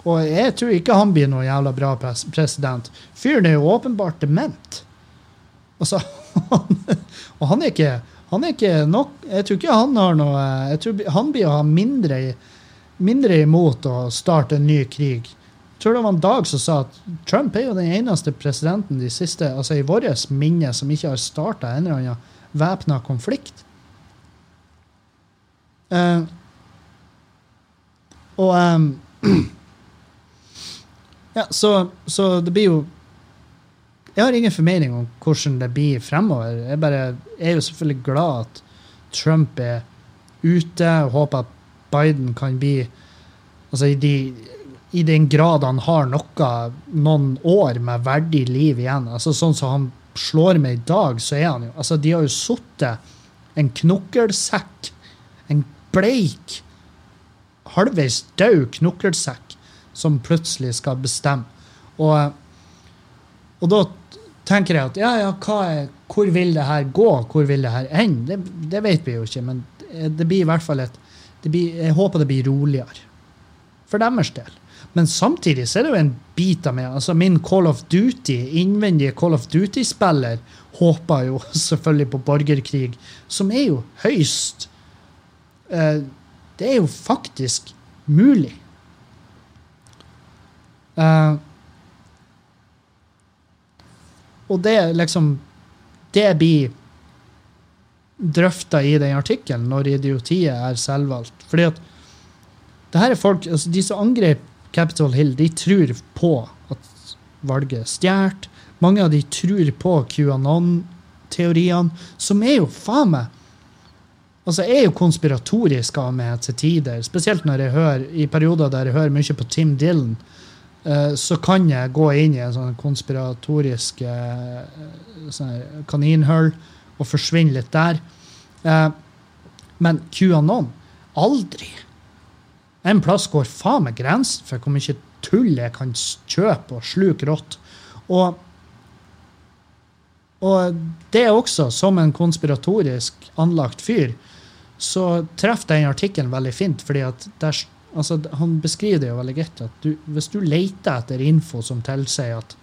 Og jeg tror ikke han blir noe jævla bra president. Fyren er jo åpenbart dement. Altså, og han er ikke han er ikke nok Jeg tror ikke han har noe jeg tror Han blir å ha mindre, mindre imot å starte en ny krig. Jeg tror det var en dag som sa at Trump er jo den eneste presidenten de siste, altså i vårt minne som ikke har starta en eller annen væpna konflikt. Uh, og um, Ja, så, så, det blir jo Jeg har ingen formening om hvordan det blir fremover. Jeg bare jeg er jo selvfølgelig glad at Trump er ute, og håper at Biden kan bli Altså i, de, i den grad han har noe, noen år med verdig liv igjen. altså Sånn som han slår med i dag, så er han jo altså De har jo sittet en knokkelsekk, en bleik halvveis død knokkelsekk som plutselig skal bestemme. Og, og da tenker jeg at ja, ja, er, hvor vil det her gå? Hvor vil det her ende? Det, det, vet vi jo ikke, men det blir i hvert fall et blir, Jeg håper det blir roligere. For deres del. Men samtidig så er det jo en bit av meg altså Min Call of Duty, innvendige Call of Duty-spiller håper jo selvfølgelig på borgerkrig, som er jo høyst eh, det er jo faktisk mulig. Uh, og det liksom Det blir drøfta i den artikkelen når idiotiet er selvvalgt. Fordi at det her er folk, altså De som angrep Capitol Hill, de tror på at valget er stjålet. Mange av de tror på QAnon-teoriene, som er jo faen meg Altså, Jeg er jo konspiratorisk av meg til tider, spesielt når jeg hører, i perioder der jeg hører mye på Tim Dylan. Uh, så kan jeg gå inn i en sånn konspiratorisk uh, sånn kaninhull og forsvinne litt der. Uh, men QAnon aldri. En plass går faen meg grensen for hvor mye tull jeg kan kjøpe og sluke rått. Og, og det er også, som en konspiratorisk anlagt fyr, så treffer den artikkelen veldig fint. fordi der, altså, Han beskriver det jo veldig greit. at du, Hvis du leter etter info som tilsier at,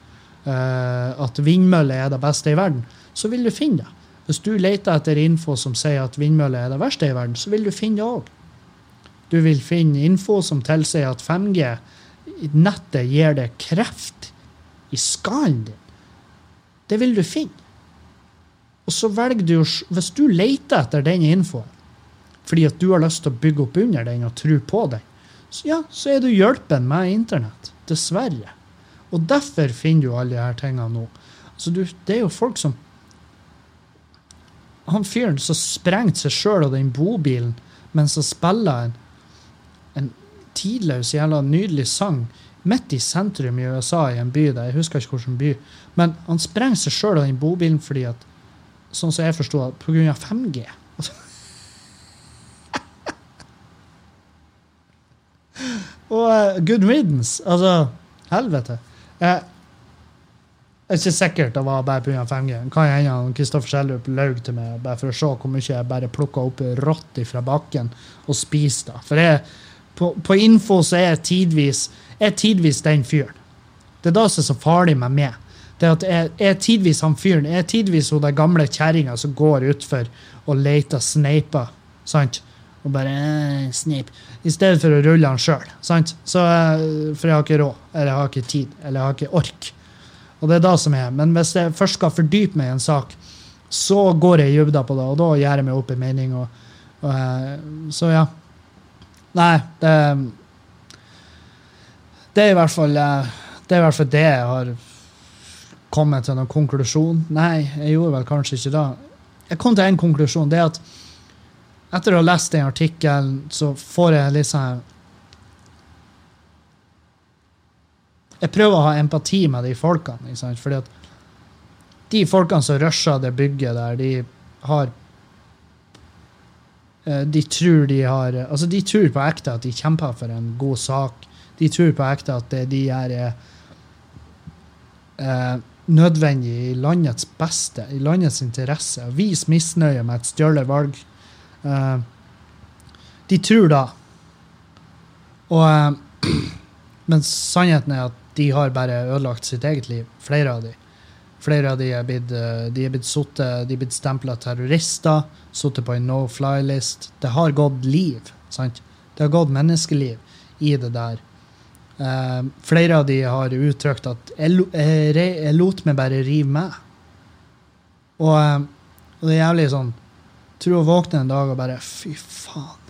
uh, at vindmøller er det beste i verden, så vil du finne det. Hvis du leter etter info som sier at vindmøller er det verste i verden, så vil du finne det òg. Du vil finne info som tilsier at 5G, nettet, gir deg kreft i skallen din. Det vil du finne. Og så velger du, Hvis du leter etter den infoen, fordi at du har lyst til å bygge opp under den og tro på den, så ja, så er du hjelpen med internett. Dessverre. Og derfor finner du alle disse tingene nå. Altså, du, det er jo folk som Han fyren som sprengte seg sjøl og den bobilen mens han spiller en, en tidløs, jævla nydelig sang midt i sentrum i USA, i en by der, jeg husker ikke hvilken by, men han sprengte seg sjøl av den bobilen fordi at, sånn som jeg forsto det, pga. 5G. Og uh, good riddance. Altså, helvete. Jeg er ikke sikkert det var bare pga. 5G. Kan hende Kristoffer Schjelderup laug til meg bare for å se hvor mye jeg bare plukka opp rått fra bakken og spiste. For jeg, på, på, info så er jeg tidvis, jeg tidvis den fyren. Det er det som er så farlig med meg. Det at jeg, jeg er tidvis han fyren. Jeg er tidvis hun der gamle kjerringa som går utfor og leter sneiper. sant? Og bare eh, snip. I stedet for å rulle den sjøl. Eh, for jeg har ikke råd, eller jeg har ikke tid, eller jeg har ikke ork. Og det er det som er. Men hvis jeg først skal fordype meg i en sak, så går jeg i dybda på det, og da gjør jeg meg opp en mening. Og, og, eh, så ja. Nei, det Det er i hvert fall det er hvert fall det jeg har kommet til noen konklusjon. Nei, jeg gjorde vel kanskje ikke det. Jeg kom til en konklusjon. Det er at etter å ha lest den artikkelen, så får jeg litt sånn Jeg prøver å ha empati med de folkene. ikke sant? Fordi at de folkene som rusher det bygget der, de har eh, De tror de har Altså, de tror på ekte at de kjemper for en god sak. De tror på ekte at det de gjør, er eh, nødvendig i landets beste, i landets interesse. Vis misnøye med et stjålet valg Uh, de tror da. Og, uh, men sannheten er at de har bare ødelagt sitt eget liv, flere av de. Flere av de er blitt, uh, de er suttet, de er blitt stempla terrorister, sittet på en no fly-list. Det har gått liv. sant? Det har gått menneskeliv i det der. Uh, flere av de har uttrykt at jeg, lot meg bare rive med. Og, og, det er jævlig sånn Tror å våkne en dag og bare Fy faen.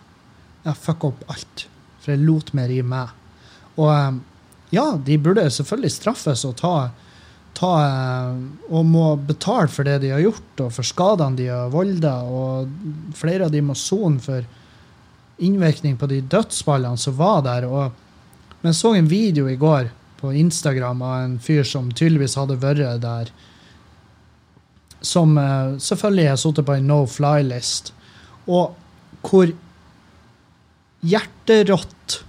Jeg fucka opp alt. For jeg lot meg rive med. Og eh, ja, de burde selvfølgelig straffes og ta, ta eh, Og må betale for det de har gjort, og for skadene de har volda. Og flere av de må sone for innvirkning på de dødsballene som var der. Og, men jeg så en video i går på Instagram av en fyr som tydeligvis hadde vært der som uh, selvfølgelig har sittet på en no fly-list, og hvor hjerterått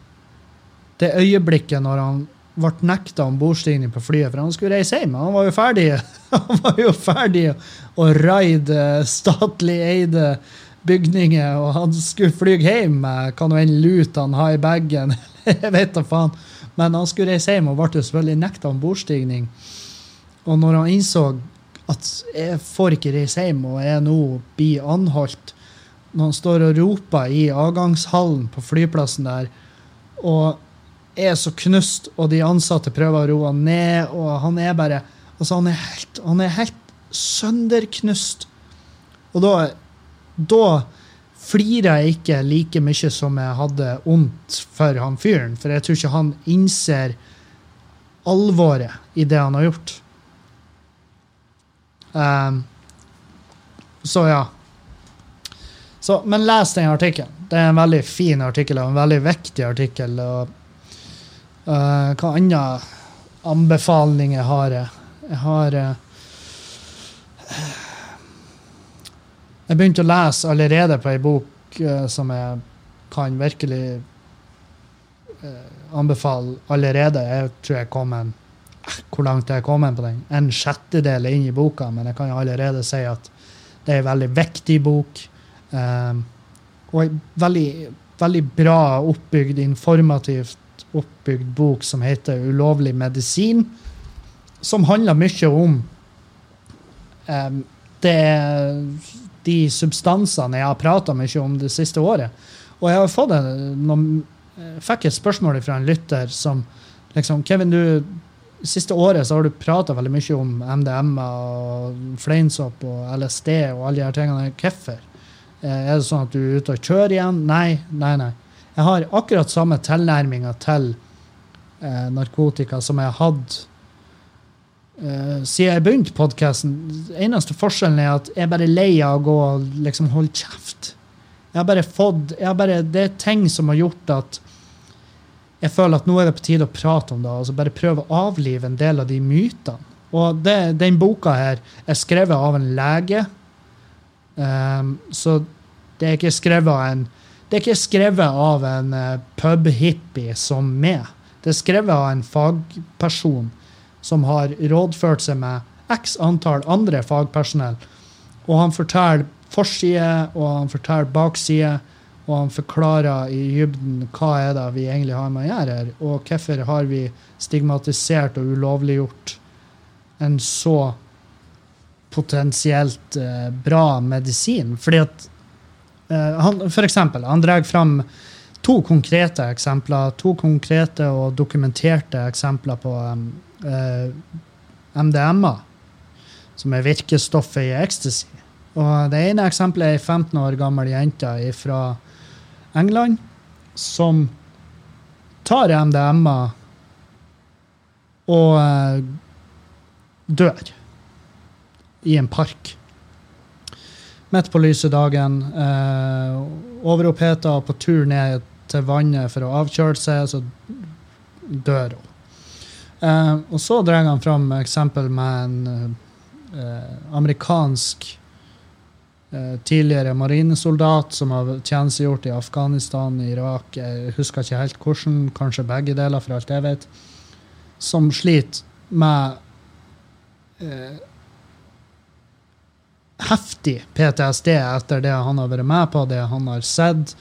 det øyeblikket når han ble nekta ombordstigning på flyet, for han skulle reise hjem. Han var jo ferdig Han var jo ferdig å raide statlig eide bygninger, og han skulle fly hjem med hva nå enn lut han har i bagen. Jeg vet da faen. Men han skulle reise hjem og ble selvfølgelig nekta ombordstigning. Og når han innså at jeg får ikke reise hjem, og jeg nå blir anholdt. Når han står og roper i avgangshallen på flyplassen der, og er så knust, og de ansatte prøver å roe han ned, og han er bare altså Han er helt, han er helt sønderknust. Og da, da flirer jeg ikke like mye som jeg hadde vondt for han fyren, for jeg tror ikke han innser alvoret i det han har gjort. Um, så ja. Så, men les den artikkelen. Det er en veldig fin artikkel og en veldig viktig artikkel. Og, uh, hva andre anbefalinger har jeg? Jeg har uh, Jeg begynte å lese allerede på ei bok uh, som jeg kan virkelig anbefale allerede. Jeg tror jeg kom en hvor langt jeg er kommet på den. En sjettedel inn i boka, men jeg kan allerede si at det er en veldig viktig bok. Um, og veldig, veldig bra oppbygd, informativt oppbygd bok som heter 'Ulovlig medisin', som handler mye om um, det, de substansene jeg har prata mye om det siste året. Og jeg har fått en, noen, fikk et spørsmål fra en lytter som liksom Kevin, du siste året så har du prata veldig mye om MDMA og fleinsopp og LSD og alle de her tingene. Hvorfor? Eh, er det sånn at du er ute og kjører igjen? Nei, nei, nei. Jeg har akkurat samme tilnærminga til eh, narkotika som jeg har hatt eh, siden jeg begynte podkasten. Eneste forskjellen er at jeg er bare lei av å gå og liksom holde kjeft. Jeg har bare fått jeg har bare, Det er ting som har gjort at jeg føler at nå er det på tide å prate om det. altså Bare prøve å avlive en del av de mytene. Og det, den boka her er skrevet av en lege. Um, så det er ikke skrevet av en det er ikke skrevet av en uh, pubhippie som meg. Det er skrevet av en fagperson som har rådført seg med x antall andre fagpersonell. Og han forteller forside, og han forteller bakside, og han forklarer i dybden hva er det vi egentlig har med å gjøre her, og hvorfor har vi stigmatisert og ulovliggjort en så potensielt eh, bra medisin. Fordi at eh, han, For eksempel, han drar fram to konkrete eksempler, to konkrete og dokumenterte eksempler på uh, MDMA, som er virkestoffet i ecstasy. Og Det ene eksempelet er ei 15 år gammel jente fra England som tar MDMA og uh, dør i en park. Midt på lyse dagen. Uh, Overoppheta på tur ned til vannet for å avkjøle seg, så dør hun. Uh, og så drar han fram eksempel med en uh, amerikansk tidligere marinesoldat som har tjenestegjort i Afghanistan, Irak, jeg husker ikke helt hvordan, kanskje begge deler, for alt jeg vet, som sliter med heftig PTSD etter det han har vært med på, det han har sett.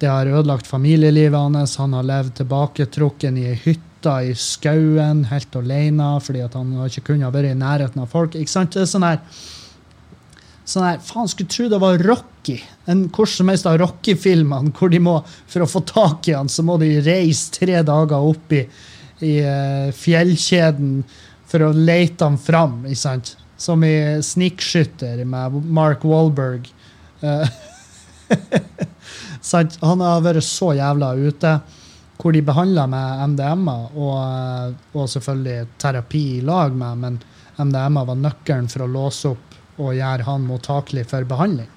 Det har ødelagt familielivet hans. Han har levd tilbaketrukken i ei hytte i skauen helt alene fordi han ikke kunne vært i nærheten av folk. Ikke sant? Det er sånn her, sånn her Faen, skulle tro det var Rocky. En hvor som helst av Rocky-filmene hvor de må, for å få tak i han, så må de reise tre dager opp i, i uh, fjellkjeden for å lete han fram. ikke sant? Som i Snikskytter med Mark Walberg. Uh, Han har vært så jævla ute. Hvor de behandler med MDMA, og, og, selvfølgelig terapi i lag med, men MDMA var nøkkelen for å låse opp og gjøre han mottakelig for behandling.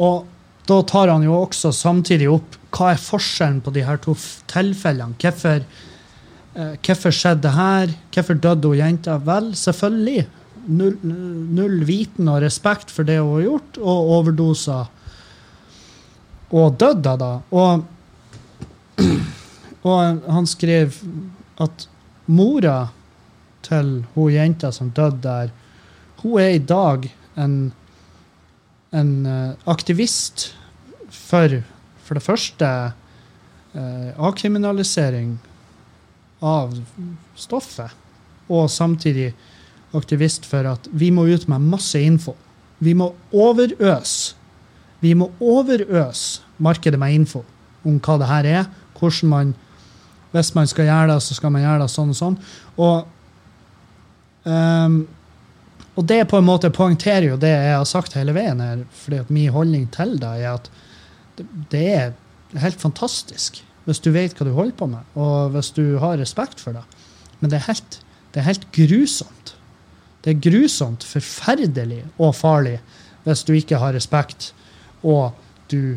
Og da tar han jo også samtidig opp hva er forskjellen på de her to tilfellene. Hvorfor, eh, hvorfor skjedde det her? Hvorfor døde hun jenta? Vel, selvfølgelig. Null, null, viten og respekt for det hun har gjort, og overdoser og døde da. Og, og han skrev at mora til hun jenta som døde der, hun er i dag en, en uh, aktivist for for det første eh, avkriminalisering av stoffet, og samtidig aktivist for at vi må ut med masse info. Vi må overøse vi må overøse markedet med info om hva det her er. hvordan man, Hvis man skal gjøre det, så skal man gjøre det sånn og sånn. Og, um, og det på en måte poengterer jo det jeg har sagt hele veien her. fordi at min holdning til det er at det, det er helt fantastisk hvis du vet hva du holder på med, og hvis du har respekt for det. Men det er helt, det er helt grusomt. Det er grusomt, forferdelig og farlig hvis du ikke har respekt og du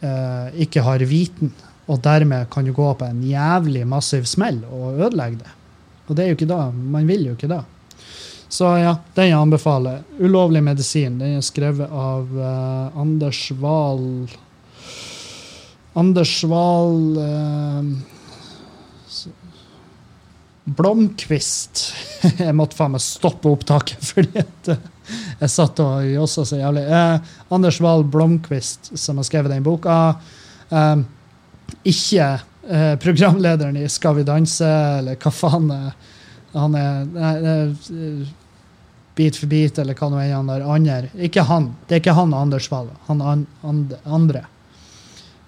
eh, ikke har viten, og dermed kan du gå på en jævlig massiv smell og ødelegge det. Og det er jo ikke da. Man vil jo ikke da. Så ja, den jeg anbefaler. 'Ulovlig medisin'. Den er skrevet av uh, Anders Wahl Anders Wahl uh, Blomkvist. Jeg måtte faen meg stoppe opptaket fordi at jeg satt og jossa så jævlig. Eh, Anders Wahl Blomkvist, som har skrevet den boka. Eh, ikke eh, programlederen i Skal vi danse, eller hva faen han er Bit for bit, eller hva nå enn han der andre. Ikke han. Det er ikke han Anders Wahl. Han an, andre.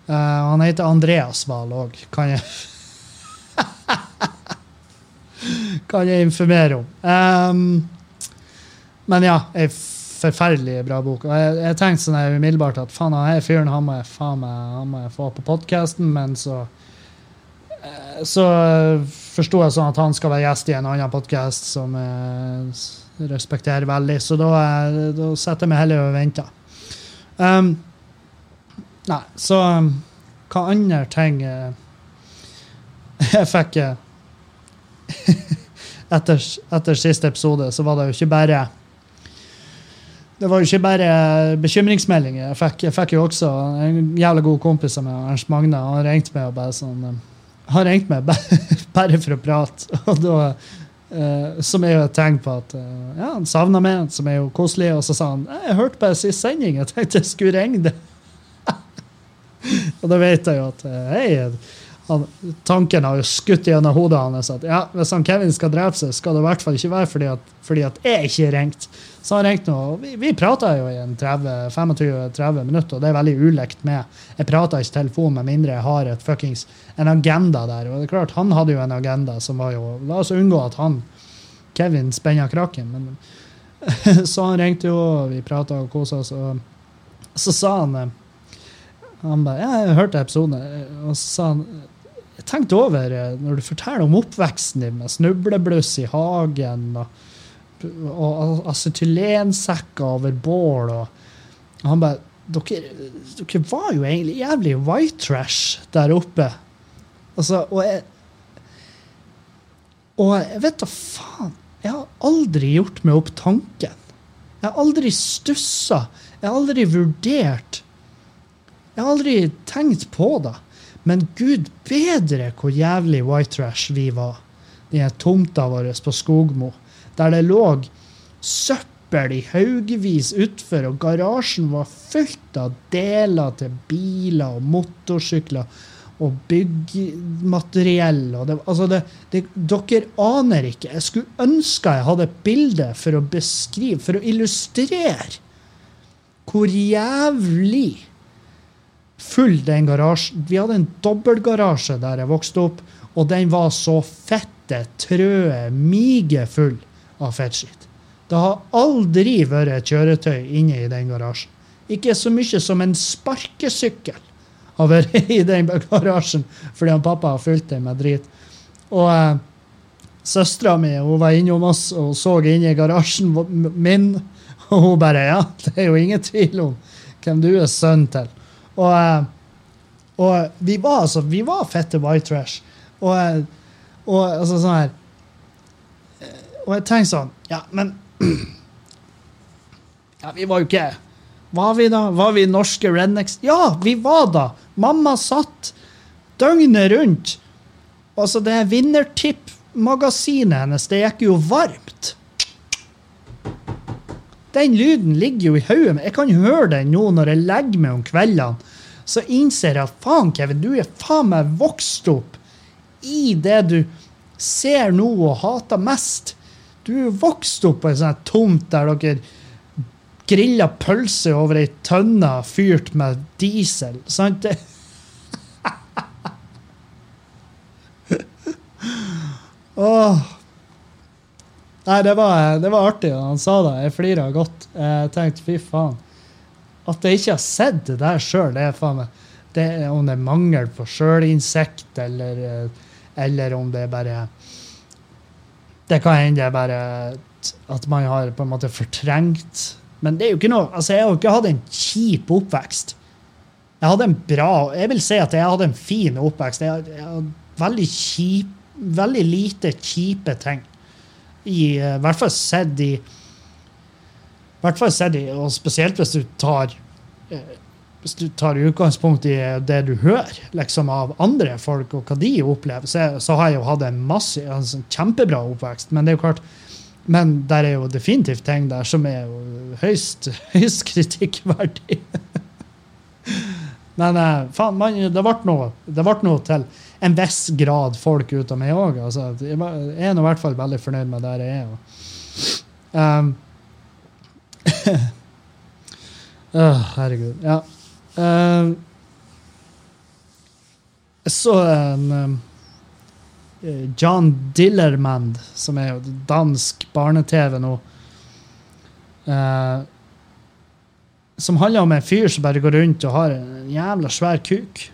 Uh, han heter Andreas Wahl òg, kan jeg Kan jeg informere om. Um, men ja, ei forferdelig bra bok. Og jeg, jeg tenkte sånn her umiddelbart at faen, han fyren han må jeg, faen meg, han må jeg få på podkasten, men så eh, så forsto jeg sånn at han skal være gjest i en annen podkast som jeg respekterer veldig, så da, da setter jeg meg heller og venter. Um, Nei, så um, hva andre ting uh, Jeg fikk uh, etter, etter siste episode så var det jo ikke bare det var jo ikke bare bekymringsmeldinger. Jeg fikk, jeg fikk jo også en jævlig god kompis av meg, Ernst Magne. Han ringte meg og bare sånn eh, Han ringte meg bare, bare for å prate. Og da, eh, som er jo et tegn på at uh, ja, han savna meg, som er jo koselig. Og så sa han jeg hørte på en sist sending, jeg tenkte jeg skulle ringe deg. og da vet jeg jo at eh, hei, han, tanken har jo skutt gjennom hodet hans at ja, hvis han Kevin skal drepe seg, skal det i hvert fall ikke være fordi at, fordi at jeg ikke ringte. Så han ringte nå, vi, vi prata jo i en 25-30 minutter, og det er veldig ulikt med. Jeg prater ikke telefon med mindre jeg har et fuckings, en agenda der. Og det er klart, han hadde jo en agenda som var jo La oss unngå at han Kevin spenner krakken. Men, så han ringte jo, og vi prata og kosa oss, og så sa han eh, han bare, ja, jeg hørte episoden, og så sa han jeg tenkte over, eh, når du forteller om oppveksten din med snublebluss i hagen og, og acetylensekker over bål og Han bare dere, dere, var jo egentlig jævlig white trash der oppe. Altså, og jeg Og jeg vet da faen Jeg har aldri gjort meg opp tanken. Jeg har aldri stussa. Jeg har aldri vurdert. Jeg har aldri tenkt på det. Men gud bedre hvor jævlig white trash vi var. Den tomta vår på Skogmo, der det lå søppel i haugevis utfor, og garasjen var fylt av deler til biler og motorsykler og byggmateriell. Og det, altså det, det, dere aner ikke. Jeg skulle ønske jeg hadde et bilde for å beskrive, for å illustrere hvor jævlig full den garasjen. Vi hadde en dobbeltgarasje der jeg vokste opp, og den var så fette, trøe, mige full av fettskitt. Det har aldri vært et kjøretøy inne i den garasjen. Ikke så mye som en sparkesykkel har vært i den garasjen fordi han pappa har fylt den med drit. Og eh, søstera mi var innom oss og så inn i garasjen min, og hun bare Ja, det er jo ingen tvil om hvem du er sønn til. Og, eh, og vi var altså Vi var fette white trash. Og, eh, og altså sånn her eh, Og jeg tenkte sånn Ja, men Ja, vi var jo ikke Var vi da? Var vi norske rednecks? Ja, vi var da! Mamma satt døgnet rundt. Altså, det vinnertipp-magasinet hennes, det gikk jo varmt. Den lyden ligger jo i hodet mitt. Jeg kan høre den nå når jeg legger meg om kveldene så innser jeg at faen, Kevin, du er faen meg vokst opp i det du ser nå og hater mest. Du er vokst opp på en sånn tomt der dere grilla pølse over ei tønne fyrt med diesel. Sant? Åh. Nei, det var, det var artig og han sa det. Jeg flira godt. Jeg tenkte fy faen. At jeg ikke har sett det der sjøl, det er faen meg det, Om det er mangel på sjølinsekt, eller, eh, eller om det er bare Det kan hende det er bare at man har på en måte fortrengt Men det er jo ikke noe altså jeg har jo ikke hatt en kjip oppvekst. Jeg hadde en bra Jeg vil si at jeg hadde en fin oppvekst. Jeg, jeg hadde veldig kjip, veldig lite kjipe ting. I, eh, hvert fall sett i i hvert fall sett i, og spesielt hvis du tar eh, hvis du tar utgangspunkt i det du hører liksom av andre folk, og hva de opplever, så, så har jeg jo hatt en masse, altså, kjempebra oppvekst. Men det er jo klart, men der er jo definitivt ting der som er jo høyst, høyst kritikkverdig. men eh, faen, man, det ble noe, det ble noe til en viss grad folk ut av meg òg. Altså, jeg er nå i hvert fall veldig fornøyd med der jeg er. Um, oh, herregud. Ja. Uh, jeg så en um, John Dillermand, som er dansk barne-TV nå. Uh, som handler om en fyr som bare går rundt og har en jævla svær kuk.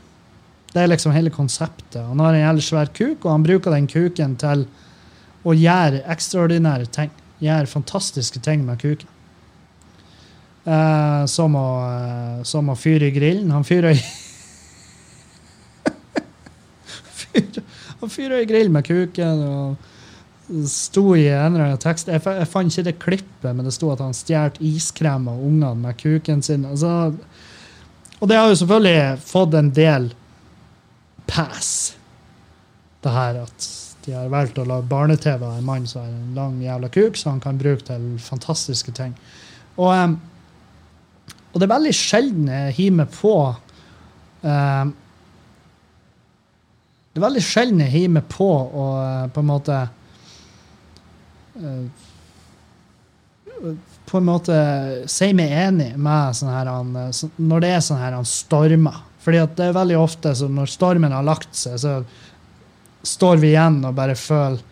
Det er liksom hele konseptet. Han har en jævlig svær kuk, og han bruker den kuken til å gjøre ekstraordinære ting. Gjøre fantastiske ting med kuken. Uh, som, å, uh, som å fyre i grillen. Han fyrer i Han fyrer i grill med kuken og sto i en eller annen tekst Jeg, jeg fant ikke det klippet, men det sto at han stjal iskrem av ungene med kuken sin. Altså, og det har jo selvfølgelig fått en del pass, det her at de har valgt å lage barne-TV av en mann som har en lang jævla kuk, som han kan bruke til fantastiske ting. Og, um, og det er veldig sjelden jeg hiver meg på um, Det er veldig sjelden jeg hiver meg på å uh, på en måte uh, På en måte si meg enig med sånn her eh, når det er sånn her han stormer. Fordi at det er veldig ofte så når stormen har lagt seg, så står vi igjen og bare føler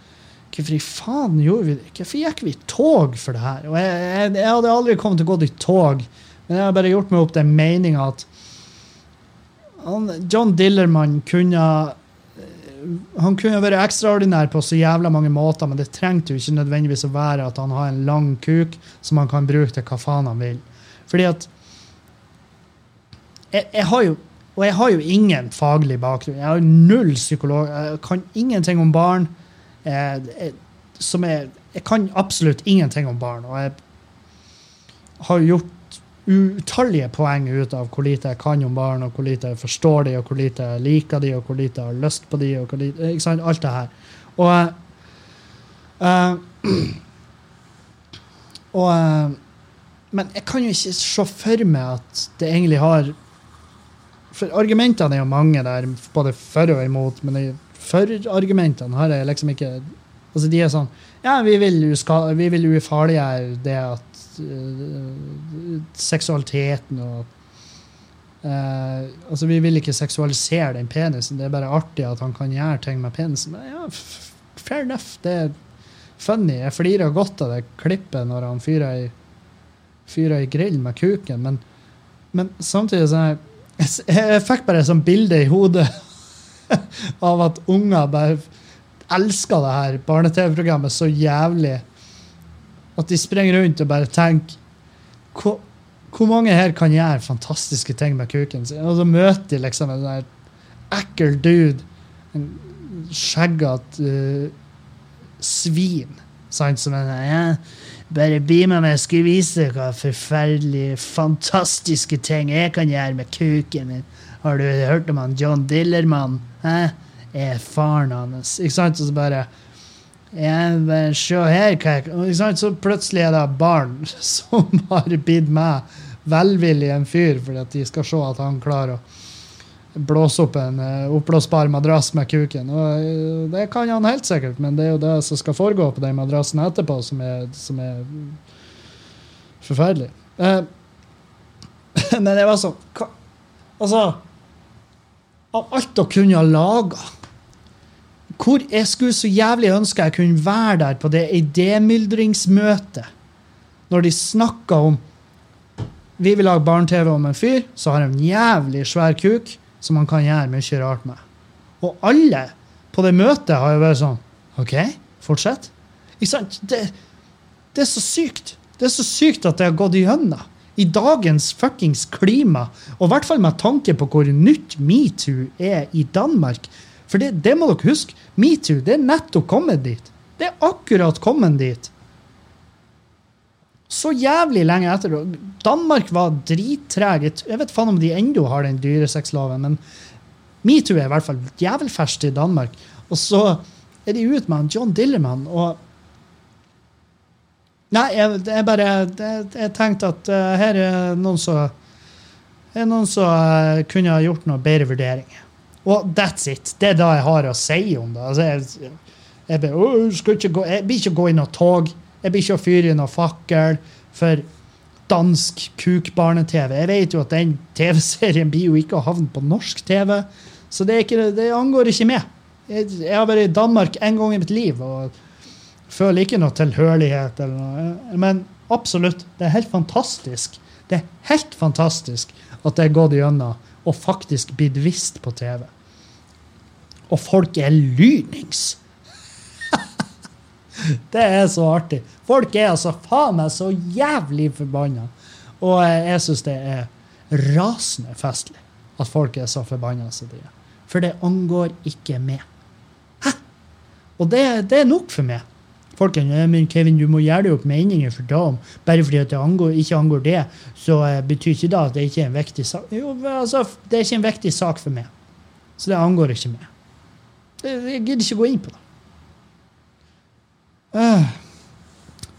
Hvorfor i faen gjorde vi det? Hvorfor gikk vi i tog for det her? Og jeg, jeg, jeg hadde aldri kommet til å gå i tog, men jeg har bare gjort meg opp den meninga at han, John Dillermann kunne han kunne vært ekstraordinær på så jævla mange måter, men det trengte jo ikke nødvendigvis å være at han har en lang kuk som han kan bruke til hva faen han vil. Fordi at jeg, jeg har jo Og jeg har jo ingen faglig bakgrunn. Jeg har null psykolog. Jeg kan ingenting om barn. Jeg, jeg, som jeg, kan absolutt ingenting om barn. Og jeg har gjort utallige poeng ut av hvor lite jeg kan om barn, og hvor lite jeg forstår de, og hvor lite jeg liker de, og hvor lite jeg har lyst på de, og lite, ikke sant? alt det her. Og, eh, og eh, Men jeg kan jo ikke se for meg at det egentlig har For argumentene er jo mange der, både for og imot, men for-argumentene har jeg liksom ikke Altså, de er sånn Ja, vi vil, uska, vi vil ufarliggjøre det at uh, seksualiteten og uh, altså Vi vil ikke seksualisere den penisen. Det er bare artig at han kan gjøre ting med penisen. Men ja, fair enough. Det er funny. Jeg flirer godt av det klippet når han fyrer i, fyrer i grill med kuken, men, men samtidig er jeg, fikk bare et sånt bilde i hodet av at unger bare elsker det her barne-TV-programmet så jævlig at de springer rundt og bare tenker hvor, hvor mange her kan gjøre fantastiske ting med kuken sin? Og så møter de liksom en der ekkel dude, en skjeggete uh, svin, sant, som er sånn Bare bli med meg, jeg skal vise deg hva forferdelige, fantastiske ting jeg kan gjøre med kuken min. Har du hørt om han John Dillermann? Hæ? Er faren hans. Ikke sant? Og så bare ja, se her hva jeg ikke sant? Så plutselig er det barn som har bitt meg velvillig en fyr fordi at de skal se at han klarer å blåse opp en uh, oppblåsbar madrass med kuken. Og eh, det kan han helt sikkert, men det er jo det som skal foregå på den madrassen etterpå, som er, som er forferdelig. Eh, men det var sånn Altså Av alt å kunne ha laga hvor jeg skulle så jævlig ønske jeg kunne være der på det idémyldringsmøtet. Når de snakka om Vi vil lage barne-TV om en fyr som har en jævlig svær kuk som man kan gjøre mye rart med. Og alle på det møtet har jo vært sånn OK, fortsett. Ikke sant? Det, det er så sykt. Det er så sykt at det har gått igjennom. I dagens fuckings klima, og i hvert fall med tanke på hvor nytt metoo er i Danmark. For det, det må dere huske. Metoo det er nettopp kommet dit. Det er akkurat kommet dit. Så jævlig lenge etter. Danmark var drittreg. Jeg vet faen om de ennå har den dyresexloven, men metoo er i hvert fall jævelferskt i Danmark. Og så er de ute med John Dillermann, og Nei, jeg, jeg bare Jeg, jeg tenkte at uh, her er noen som er noen som uh, kunne ha gjort noen bedre vurderinger. Og that's it. Det er det jeg har å si om det. Altså, jeg, jeg, bare, «Åh, skal ikke gå, jeg blir ikke gå i noe tog. Jeg blir ikke å fyre i noe fakkel for dansk kukbarne-TV. Jeg vet jo at den TV-serien blir jo ikke å havne på norsk TV, så det, ikke, det angår ikke meg. Jeg, jeg har vært i Danmark en gang i mitt liv og føler ikke noe tilhørighet. Noe. Men absolutt, det er helt fantastisk. Det er helt fantastisk at det er gått gjennom og faktisk blitt vist på TV. Og folk er lynings! Det er så artig. Folk er altså faen meg så jævlig forbanna. Og jeg syns det er rasende festlig at folk er så forbanna som de er. For det angår ikke meg. Hæ? Og det, det er nok for meg. Folkens, «Ja, men Kevin, du må gjøre deg opp meninger for da. Bare fordi det angår, ikke angår det, så eh, betyr ikke det at det ikke er en viktig sak. Jo, altså, det er ikke en viktig sak for meg. Så det angår ikke meg. Jeg gidder ikke gå inn på det. Øh.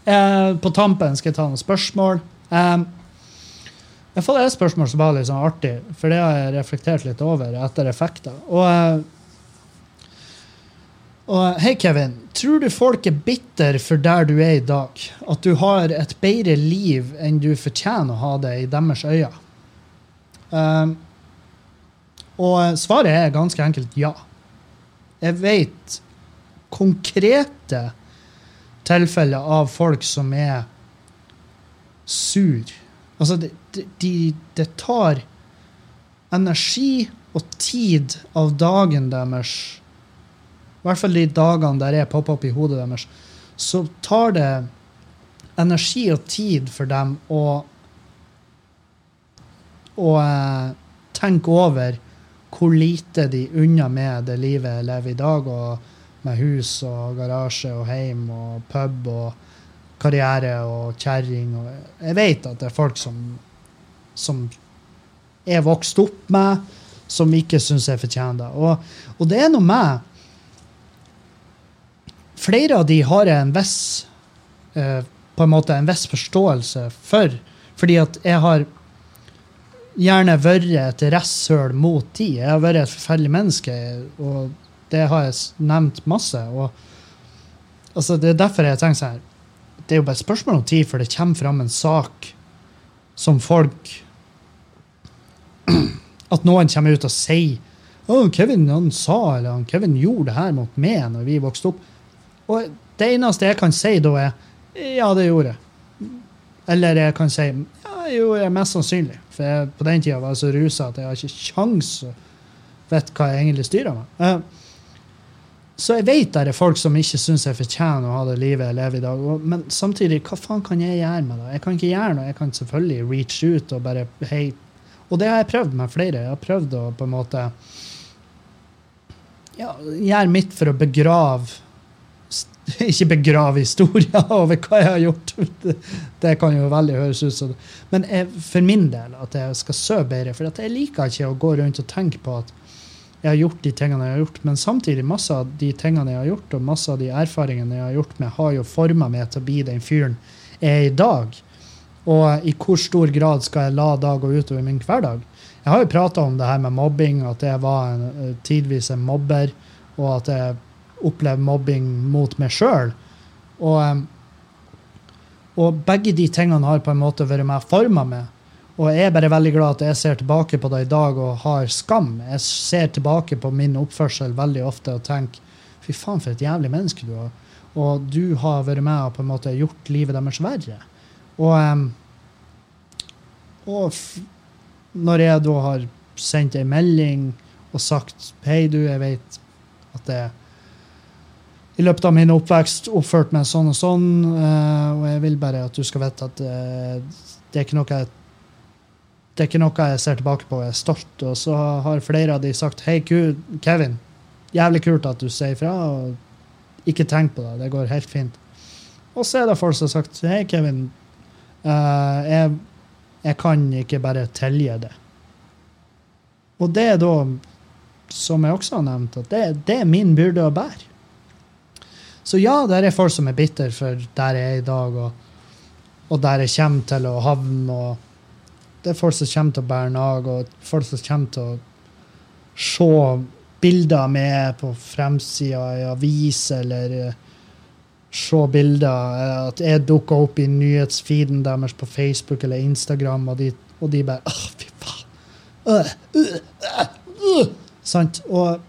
Eh, på tampen skal jeg ta noen spørsmål. Eh, jeg har fått et spørsmål som var litt sånn artig, for det har jeg reflektert litt over etter effekter. Og, eh, og hei, Kevin. Tror du folk er bitter for der du er i dag? At du har et bedre liv enn du fortjener å ha det i deres øyne? Um, og svaret er ganske enkelt ja. Jeg vet konkrete tilfeller av folk som er sur. Altså, det, de, det tar energi og tid av dagen deres I hvert fall de dagene der jeg popper opp i hodet deres. Så tar det energi og tid for dem å å eh, tenke over hvor lite de unner med det livet jeg lever i dag, og med hus og garasje og heim og pub og karriere og kjerring. Jeg vet at det er folk som, som er vokst opp med, som ikke syns jeg fortjener det. Og, og det er noe med Flere av de har jeg en viss eh, på en måte en viss forståelse for, fordi at jeg har gjerne vært et rasshøl mot de. Jeg har vært et forferdelig menneske, og det har jeg nevnt masse. og altså, Det er derfor jeg tenker sånn Det er jo bare et spørsmål om tid før det kommer fram en sak som folk At noen kommer ut og sier oh, Kevin han sa, eller han, Kevin gjorde det her mot meg når vi vokste opp. Og det eneste jeg kan si da, er ja, det gjorde jeg. Eller jeg kan si ja, det gjorde jeg mest sannsynlig. For jeg, på den tida var jeg så rusa at jeg har ikke kjangs vite hva jeg egentlig styrer med. Eh, så jeg vet det er folk som ikke syns jeg fortjener å ha det livet jeg lever i dag. Men samtidig, hva faen kan jeg gjøre med det? Jeg kan ikke gjøre noe. Jeg kan selvfølgelig reach ut og bare hei. Og det har jeg prøvd med flere. Jeg har prøvd å på en måte ja, gjøre mitt for å begrave ikke begrave historier over hva jeg har gjort. Det, kan jo veldig høres ut som. Men jeg, for min del, at jeg skal sove bedre. For jeg liker ikke å gå rundt og tenke på at jeg har gjort de tingene jeg har gjort. Men samtidig, masse av de tingene jeg har gjort, og masse av de erfaringene jeg har gjort med, har jo forma meg til å bli den fyren jeg er i dag. Og i hvor stor grad skal jeg la dag gå utover min hverdag? Jeg har jo prata om det her med mobbing, at jeg var en, eh, tidvis en mobber, og at jeg opplevde mobbing mot meg sjøl. Og, og begge de tingene har på en måte vært med og forma meg. Og jeg er bare veldig glad at jeg ser tilbake på det i dag og har skam. Jeg ser tilbake på min oppførsel veldig ofte og tenker fy faen, for et jævlig menneske du er. Og du har vært med og på en måte gjort livet deres verre. Og, og når jeg da har sendt ei melding og sagt hei, du, jeg vet at det i løpet av min oppvekst oppført meg sånn og sånn, eh, og jeg vil bare at du skal vite at eh, det er ikke noe jeg det er ikke noe jeg ser tilbake på og er stolt. Og så har flere av de sagt hei, Kevin, jævlig kult at du sier fra, og ikke tenk på det, det går helt fint. Og så er det folk som har sagt hei, Kevin, uh, jeg, jeg kan ikke bare tilgi det. Og det er da, som jeg også har nevnt, at det, det er min byrde å bære. Så ja, der er folk som er bitter for der jeg er i dag, og, og der jeg kommer til å havne. og Det er folk som kommer til å bære nag, og folk som kommer til å se bilder med på fremsida i avis, eller eh, se bilder eh, At jeg dukker opp i nyhetsfeeden deres på Facebook eller Instagram, og de, og de bare Åh, fy faen. Øh, øh, øh. Sant? Og,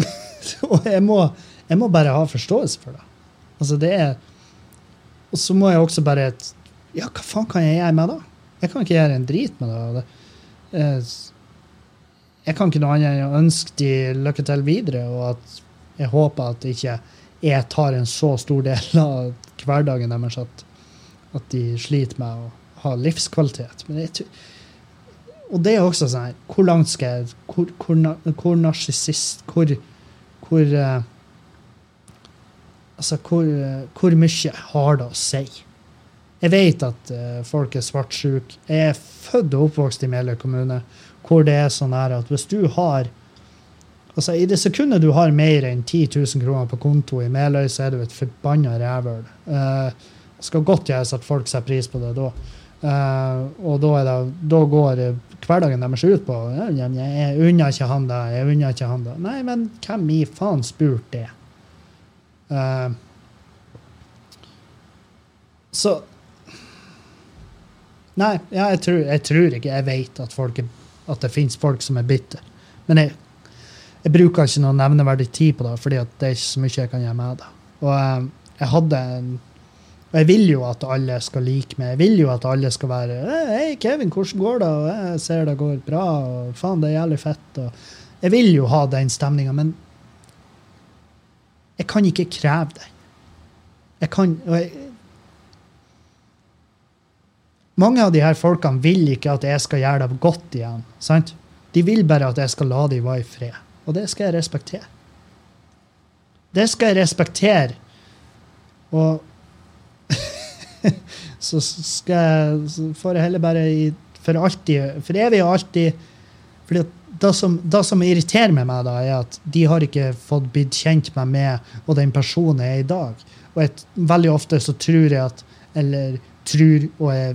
og jeg, må, jeg må bare ha forståelse for det. Altså, det er Og så må jeg også bare Ja, hva faen kan jeg gjøre med det? Jeg kan ikke gjøre en drit med det. jeg kan ikke noe annet enn å ønske de lykke til videre, og at jeg håper at ikke jeg tar en så stor del av hverdagen deres at, at de sliter med å ha livskvalitet. Men jeg og det er også sånn her Hvor langt skal jeg Hvor, hvor, hvor narsissist Hvor, hvor uh, Altså, hvor, uh, hvor mye har det å si? Jeg vet at uh, folk er svartsjuke. Jeg er født og oppvokst i Meløy kommune, hvor det er sånn her at hvis du har Altså, I det sekundet du har mer enn 10 000 kroner på konto i Meløy, så er du et forbanna rævhøl. Uh, skal godt gjøres at folk setter pris på det da. Uh, og da, det, da går eh, hverdagen deres ut på ja, Jeg unner ikke han det, jeg unner ikke han det. Nei, men hvem i faen spurte det? Uh, så Nei, ja, jeg, tror, jeg tror ikke jeg vet at, folk at det finnes folk som er bitter. Men jeg, jeg bruker ikke noe nevneverdig tid på det, fordi det er ikke så mye jeg kan gjøre med det. Og eh, jeg hadde en og jeg vil jo at alle skal like meg. Jeg vil jo at alle skal være «Eh, 'Hei, Kevin, hvordan går det?' Og 'Jeg ser det går bra', og 'faen, det er jævlig fett'. Og jeg vil jo ha den stemninga, men jeg kan ikke kreve den. Jeg kan og jeg, Mange av de her folkene vil ikke at jeg skal gjøre det godt igjen. sant? De vil bare at jeg skal la dem være i fred. Og det skal jeg respektere. Det skal jeg respektere. Og så skal jeg så får jeg heller bare i, for alltid, for evig og alltid fordi det som, det som irriterer meg med da, er at de har ikke fått blitt kjent med meg og den personen jeg er i dag. Og et, veldig ofte så tror jeg at Eller tror og jeg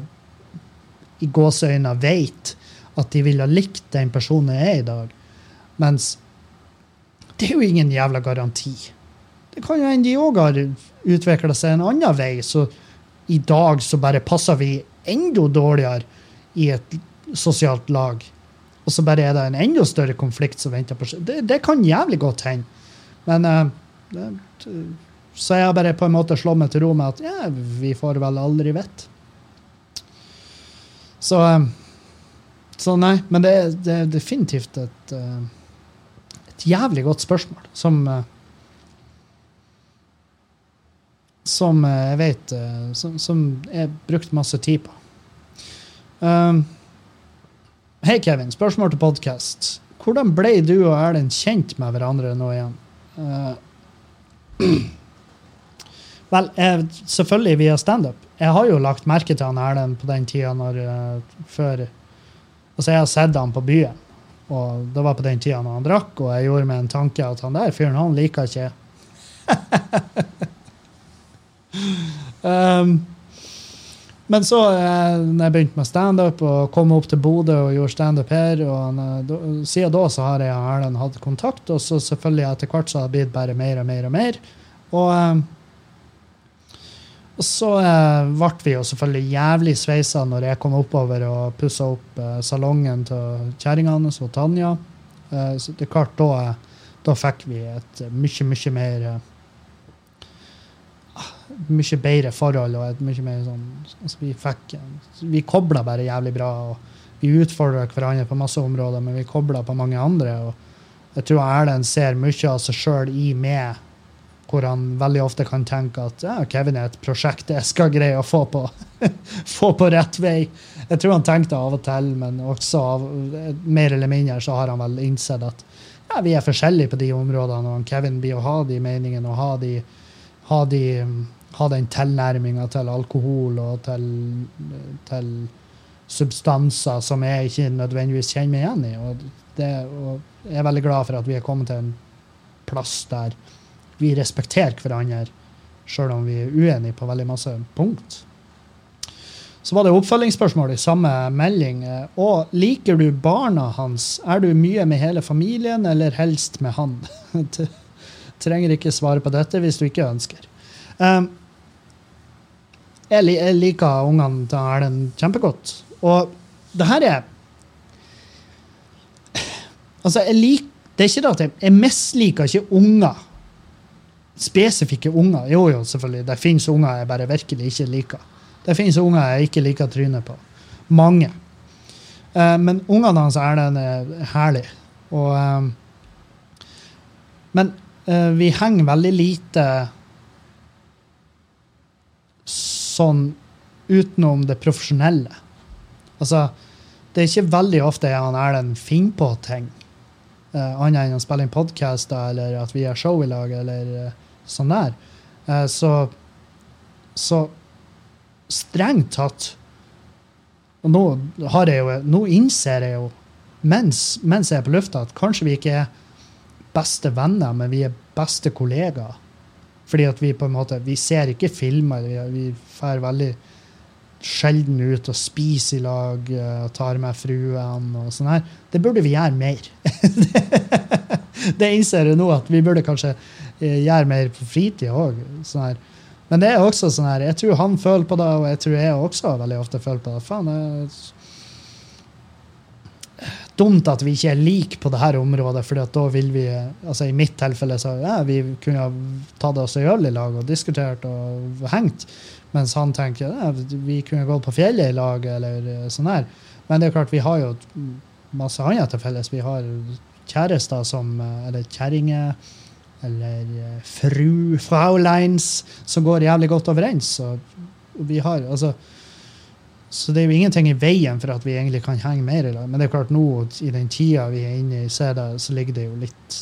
i gåseøyne vet at de ville likt den personen jeg er i dag. Mens det er jo ingen jævla garanti. Det kan jo hende de òg har utvikla seg en annen vei, så i dag så bare passer vi enda dårligere i et sosialt lag. Og så bare er det en enda større konflikt som venter på seg. Det, det kan jævlig godt hende. Men uh, det, Så jeg bare på en måte slått meg til ro med at ja, vi får vel aldri vite. Så eh, Så nei. Men det, er- det er definitivt et eh, et jævlig godt spørsmål som eh, som eh, jeg vet som, som jeg brukte masse tid på. Um, Hei, Kevin. Spørsmål til podkast. Hvordan ble du og Erlend kjent med hverandre nå igjen? Uh, vel, selvfølgelig via standup. Jeg har jo lagt merke til han Erlend på den tida når uh, før Altså, jeg har sett han på byen, og det var på den tida når han drakk, og jeg gjorde meg en tanke at han der fyren, han liker ikke. Um, men så, eh, når jeg begynte med standup og kom opp til Bodø og gjorde standup her, og eh, siden da så har jeg og Erlend hatt kontakt, og så selvfølgelig etter hvert så har det blitt bare mer og mer og mer. Og, eh, og så eh, ble vi jo selvfølgelig jævlig sveisa når jeg kom oppover og pussa opp eh, salongen til kjerringa hans og Tanja. Eh, så det er klart, da, da fikk vi et eh, mye, mye mer eh, mye bedre forhold og et mye mer sånn altså Vi fikk Vi kobla bare jævlig bra. og Vi utfordra hverandre på masse områder, men vi kobla på mange andre. og Jeg tror Erlend ser mye av seg sjøl i meg, hvor han veldig ofte kan tenke at ja, Kevin er et prosjekt jeg skal greie å få på, få på rett vei. Jeg tror han tenkte av og til, men også av, mer eller mindre så har han vel innsett at ja, vi er forskjellige på de områdene, og Kevin blir å ha de meningene og ha de ha, de, ha den tilnærminga til alkohol og til, til substanser som jeg ikke nødvendigvis kjenner meg igjen i. Og, det, og jeg er veldig glad for at vi er kommet til en plass der vi respekterer hverandre, sjøl om vi er uenige på veldig masse punkt. Så var det oppfølgingsspørsmål i samme melding. Og liker du barna hans? Er du mye med hele familien, eller helst med han? Du trenger ikke svare på dette hvis du ikke ønsker. Um, jeg, jeg liker ungene til Erlend kjempegodt. Og det her er Altså, jeg lik, det er ikke det at jeg, jeg misliker ikke unger. Spesifikke unger. Jo, jo, selvfølgelig. Det finnes unger jeg bare virkelig ikke liker. Det finnes unger jeg ikke liker trynet på. Mange. Uh, men ungene hans er herlig. Og um, Men Eh, vi henger veldig lite sånn utenom det profesjonelle. Altså, det er ikke veldig ofte og Erlend finner på ting. Uh, annet enn å spille inn podkaster eller at vi har show i lag eller uh, sånn der. Uh, så, så strengt tatt Og nå, har jeg jo, nå innser jeg jo, mens, mens jeg er på lufta, at kanskje vi ikke er beste venner, men vi er beste kollegaer. Fordi at vi på en måte, vi ser ikke filmer. Vi, vi fer veldig sjelden ut og spiser i lag og tar med fruen og sånn her. Det burde vi gjøre mer. det innser jeg nå, at vi burde kanskje eh, gjøre mer på fritida òg. Sånn Men det er også sånn her, jeg tror han føler på det, og jeg tror jeg også veldig ofte føler på det. Faen, det er dumt at vi ikke er like på dette området, for da vil vi altså I mitt tilfelle så ja, vi kunne tatt oss en øl i lag og diskutert og hengt. Mens han tenker ja, vi kunne gått på fjellet i lag, eller eh, sånn her. Men det er klart, vi har jo masse annet til felles. Vi har kjærester som eh, Eller kjerringer. Eller eh, fru, fraulines, som går jævlig godt overens. Så har altså så det er jo ingenting i veien for at vi egentlig kan henge mer i lag. Men det er klart nå, i den tida vi er inne i, så, det, så ligger det jo litt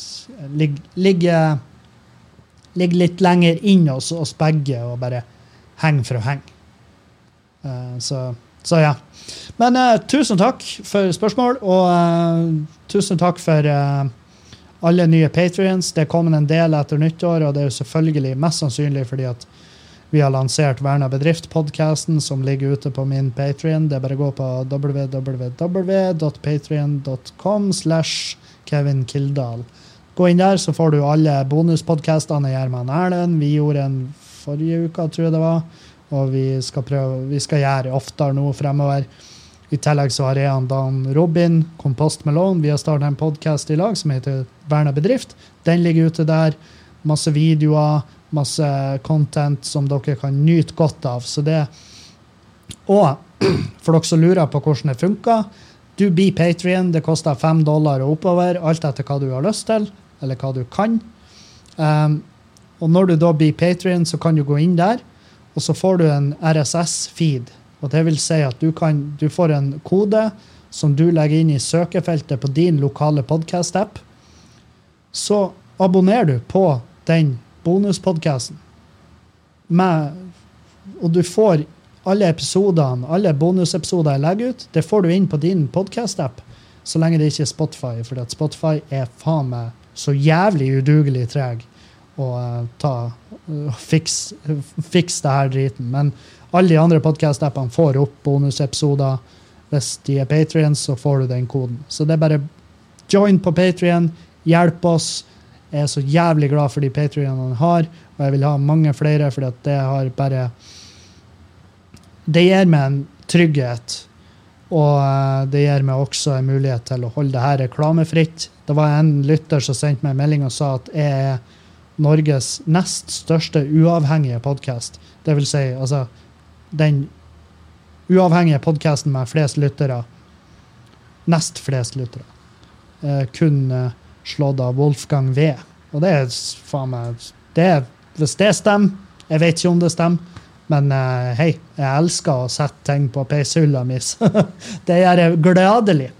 Ligger, ligger litt lenger inn hos oss begge og bare henge for å henge. Uh, så, så, ja. Men uh, tusen takk for spørsmål, og uh, tusen takk for alle nye patrions. Det kommer en del etter nyttår, og det er jo selvfølgelig mest sannsynlig fordi at vi har lansert Verna bedrift-podkasten, som ligger ute på min Patrion. Det er bare å gå på www.patrion.com slash Kevin Kildahl. Gå inn der, så får du alle bonuspodkastene med Erlend. Vi gjorde en forrige uke, tror jeg det var. Og vi skal, prøve, vi skal gjøre oftere nå fremover. I tillegg så har jeg og Dan Robin, Kompost Melone, vi har startet en podkast i lag som heter Verna bedrift. Den ligger ute der. Masse videoer, masse content som dere kan nyte godt av. Så det Og for dere som lurer på hvordan det funker, du blir Patrion. Det koster fem dollar og oppover, alt etter hva du har lyst til, eller hva du kan. Um, og når du da blir Patrion, så kan du gå inn der, og så får du en RSS-feed. Og det vil si at du, kan, du får en kode som du legger inn i søkefeltet på din lokale podkast-app. Så abonnerer du på den bonuspodkasten. Og du får alle episodene, alle bonusepisoder jeg legger ut, det får du inn på din podkast-app. Så lenge det ikke er Spotify, for Spotify er faen meg så jævlig udugelig treg å uh, ta uh, fikse uh, fiks det her driten. Men alle de andre podkast-appene får opp bonusepisoder. Hvis de er patrients, så får du den koden. Så det er bare join på Patrion, hjelp oss. Jeg er så jævlig glad for de patrionene har, og jeg vil ha mange flere, for det har bare Det gir meg en trygghet. Og uh, det gir meg også en mulighet til å holde det her reklamefritt. Det var en lytter som sendte meg en melding og sa at jeg er Norges nest største uavhengige podkast. Det vil si, altså den uavhengige podkasten med flest lyttere. Nest flest lyttere. eh, kun eh, slått av Wolfgang V. Og det er faen meg det, Hvis det stemmer Jeg vet ikke om det stemmer, men eh, hei, jeg elsker å sette ting på peishylla mi. det gjør jeg gladelig.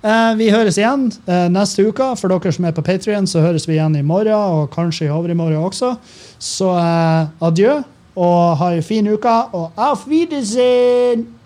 Eh, vi høres igjen eh, neste uke. For dere som er på Patrion, så høres vi igjen i morgen, og kanskje i overmorgen også. Så adjø, og ha ei en fin uke, og auf Wiedersehen!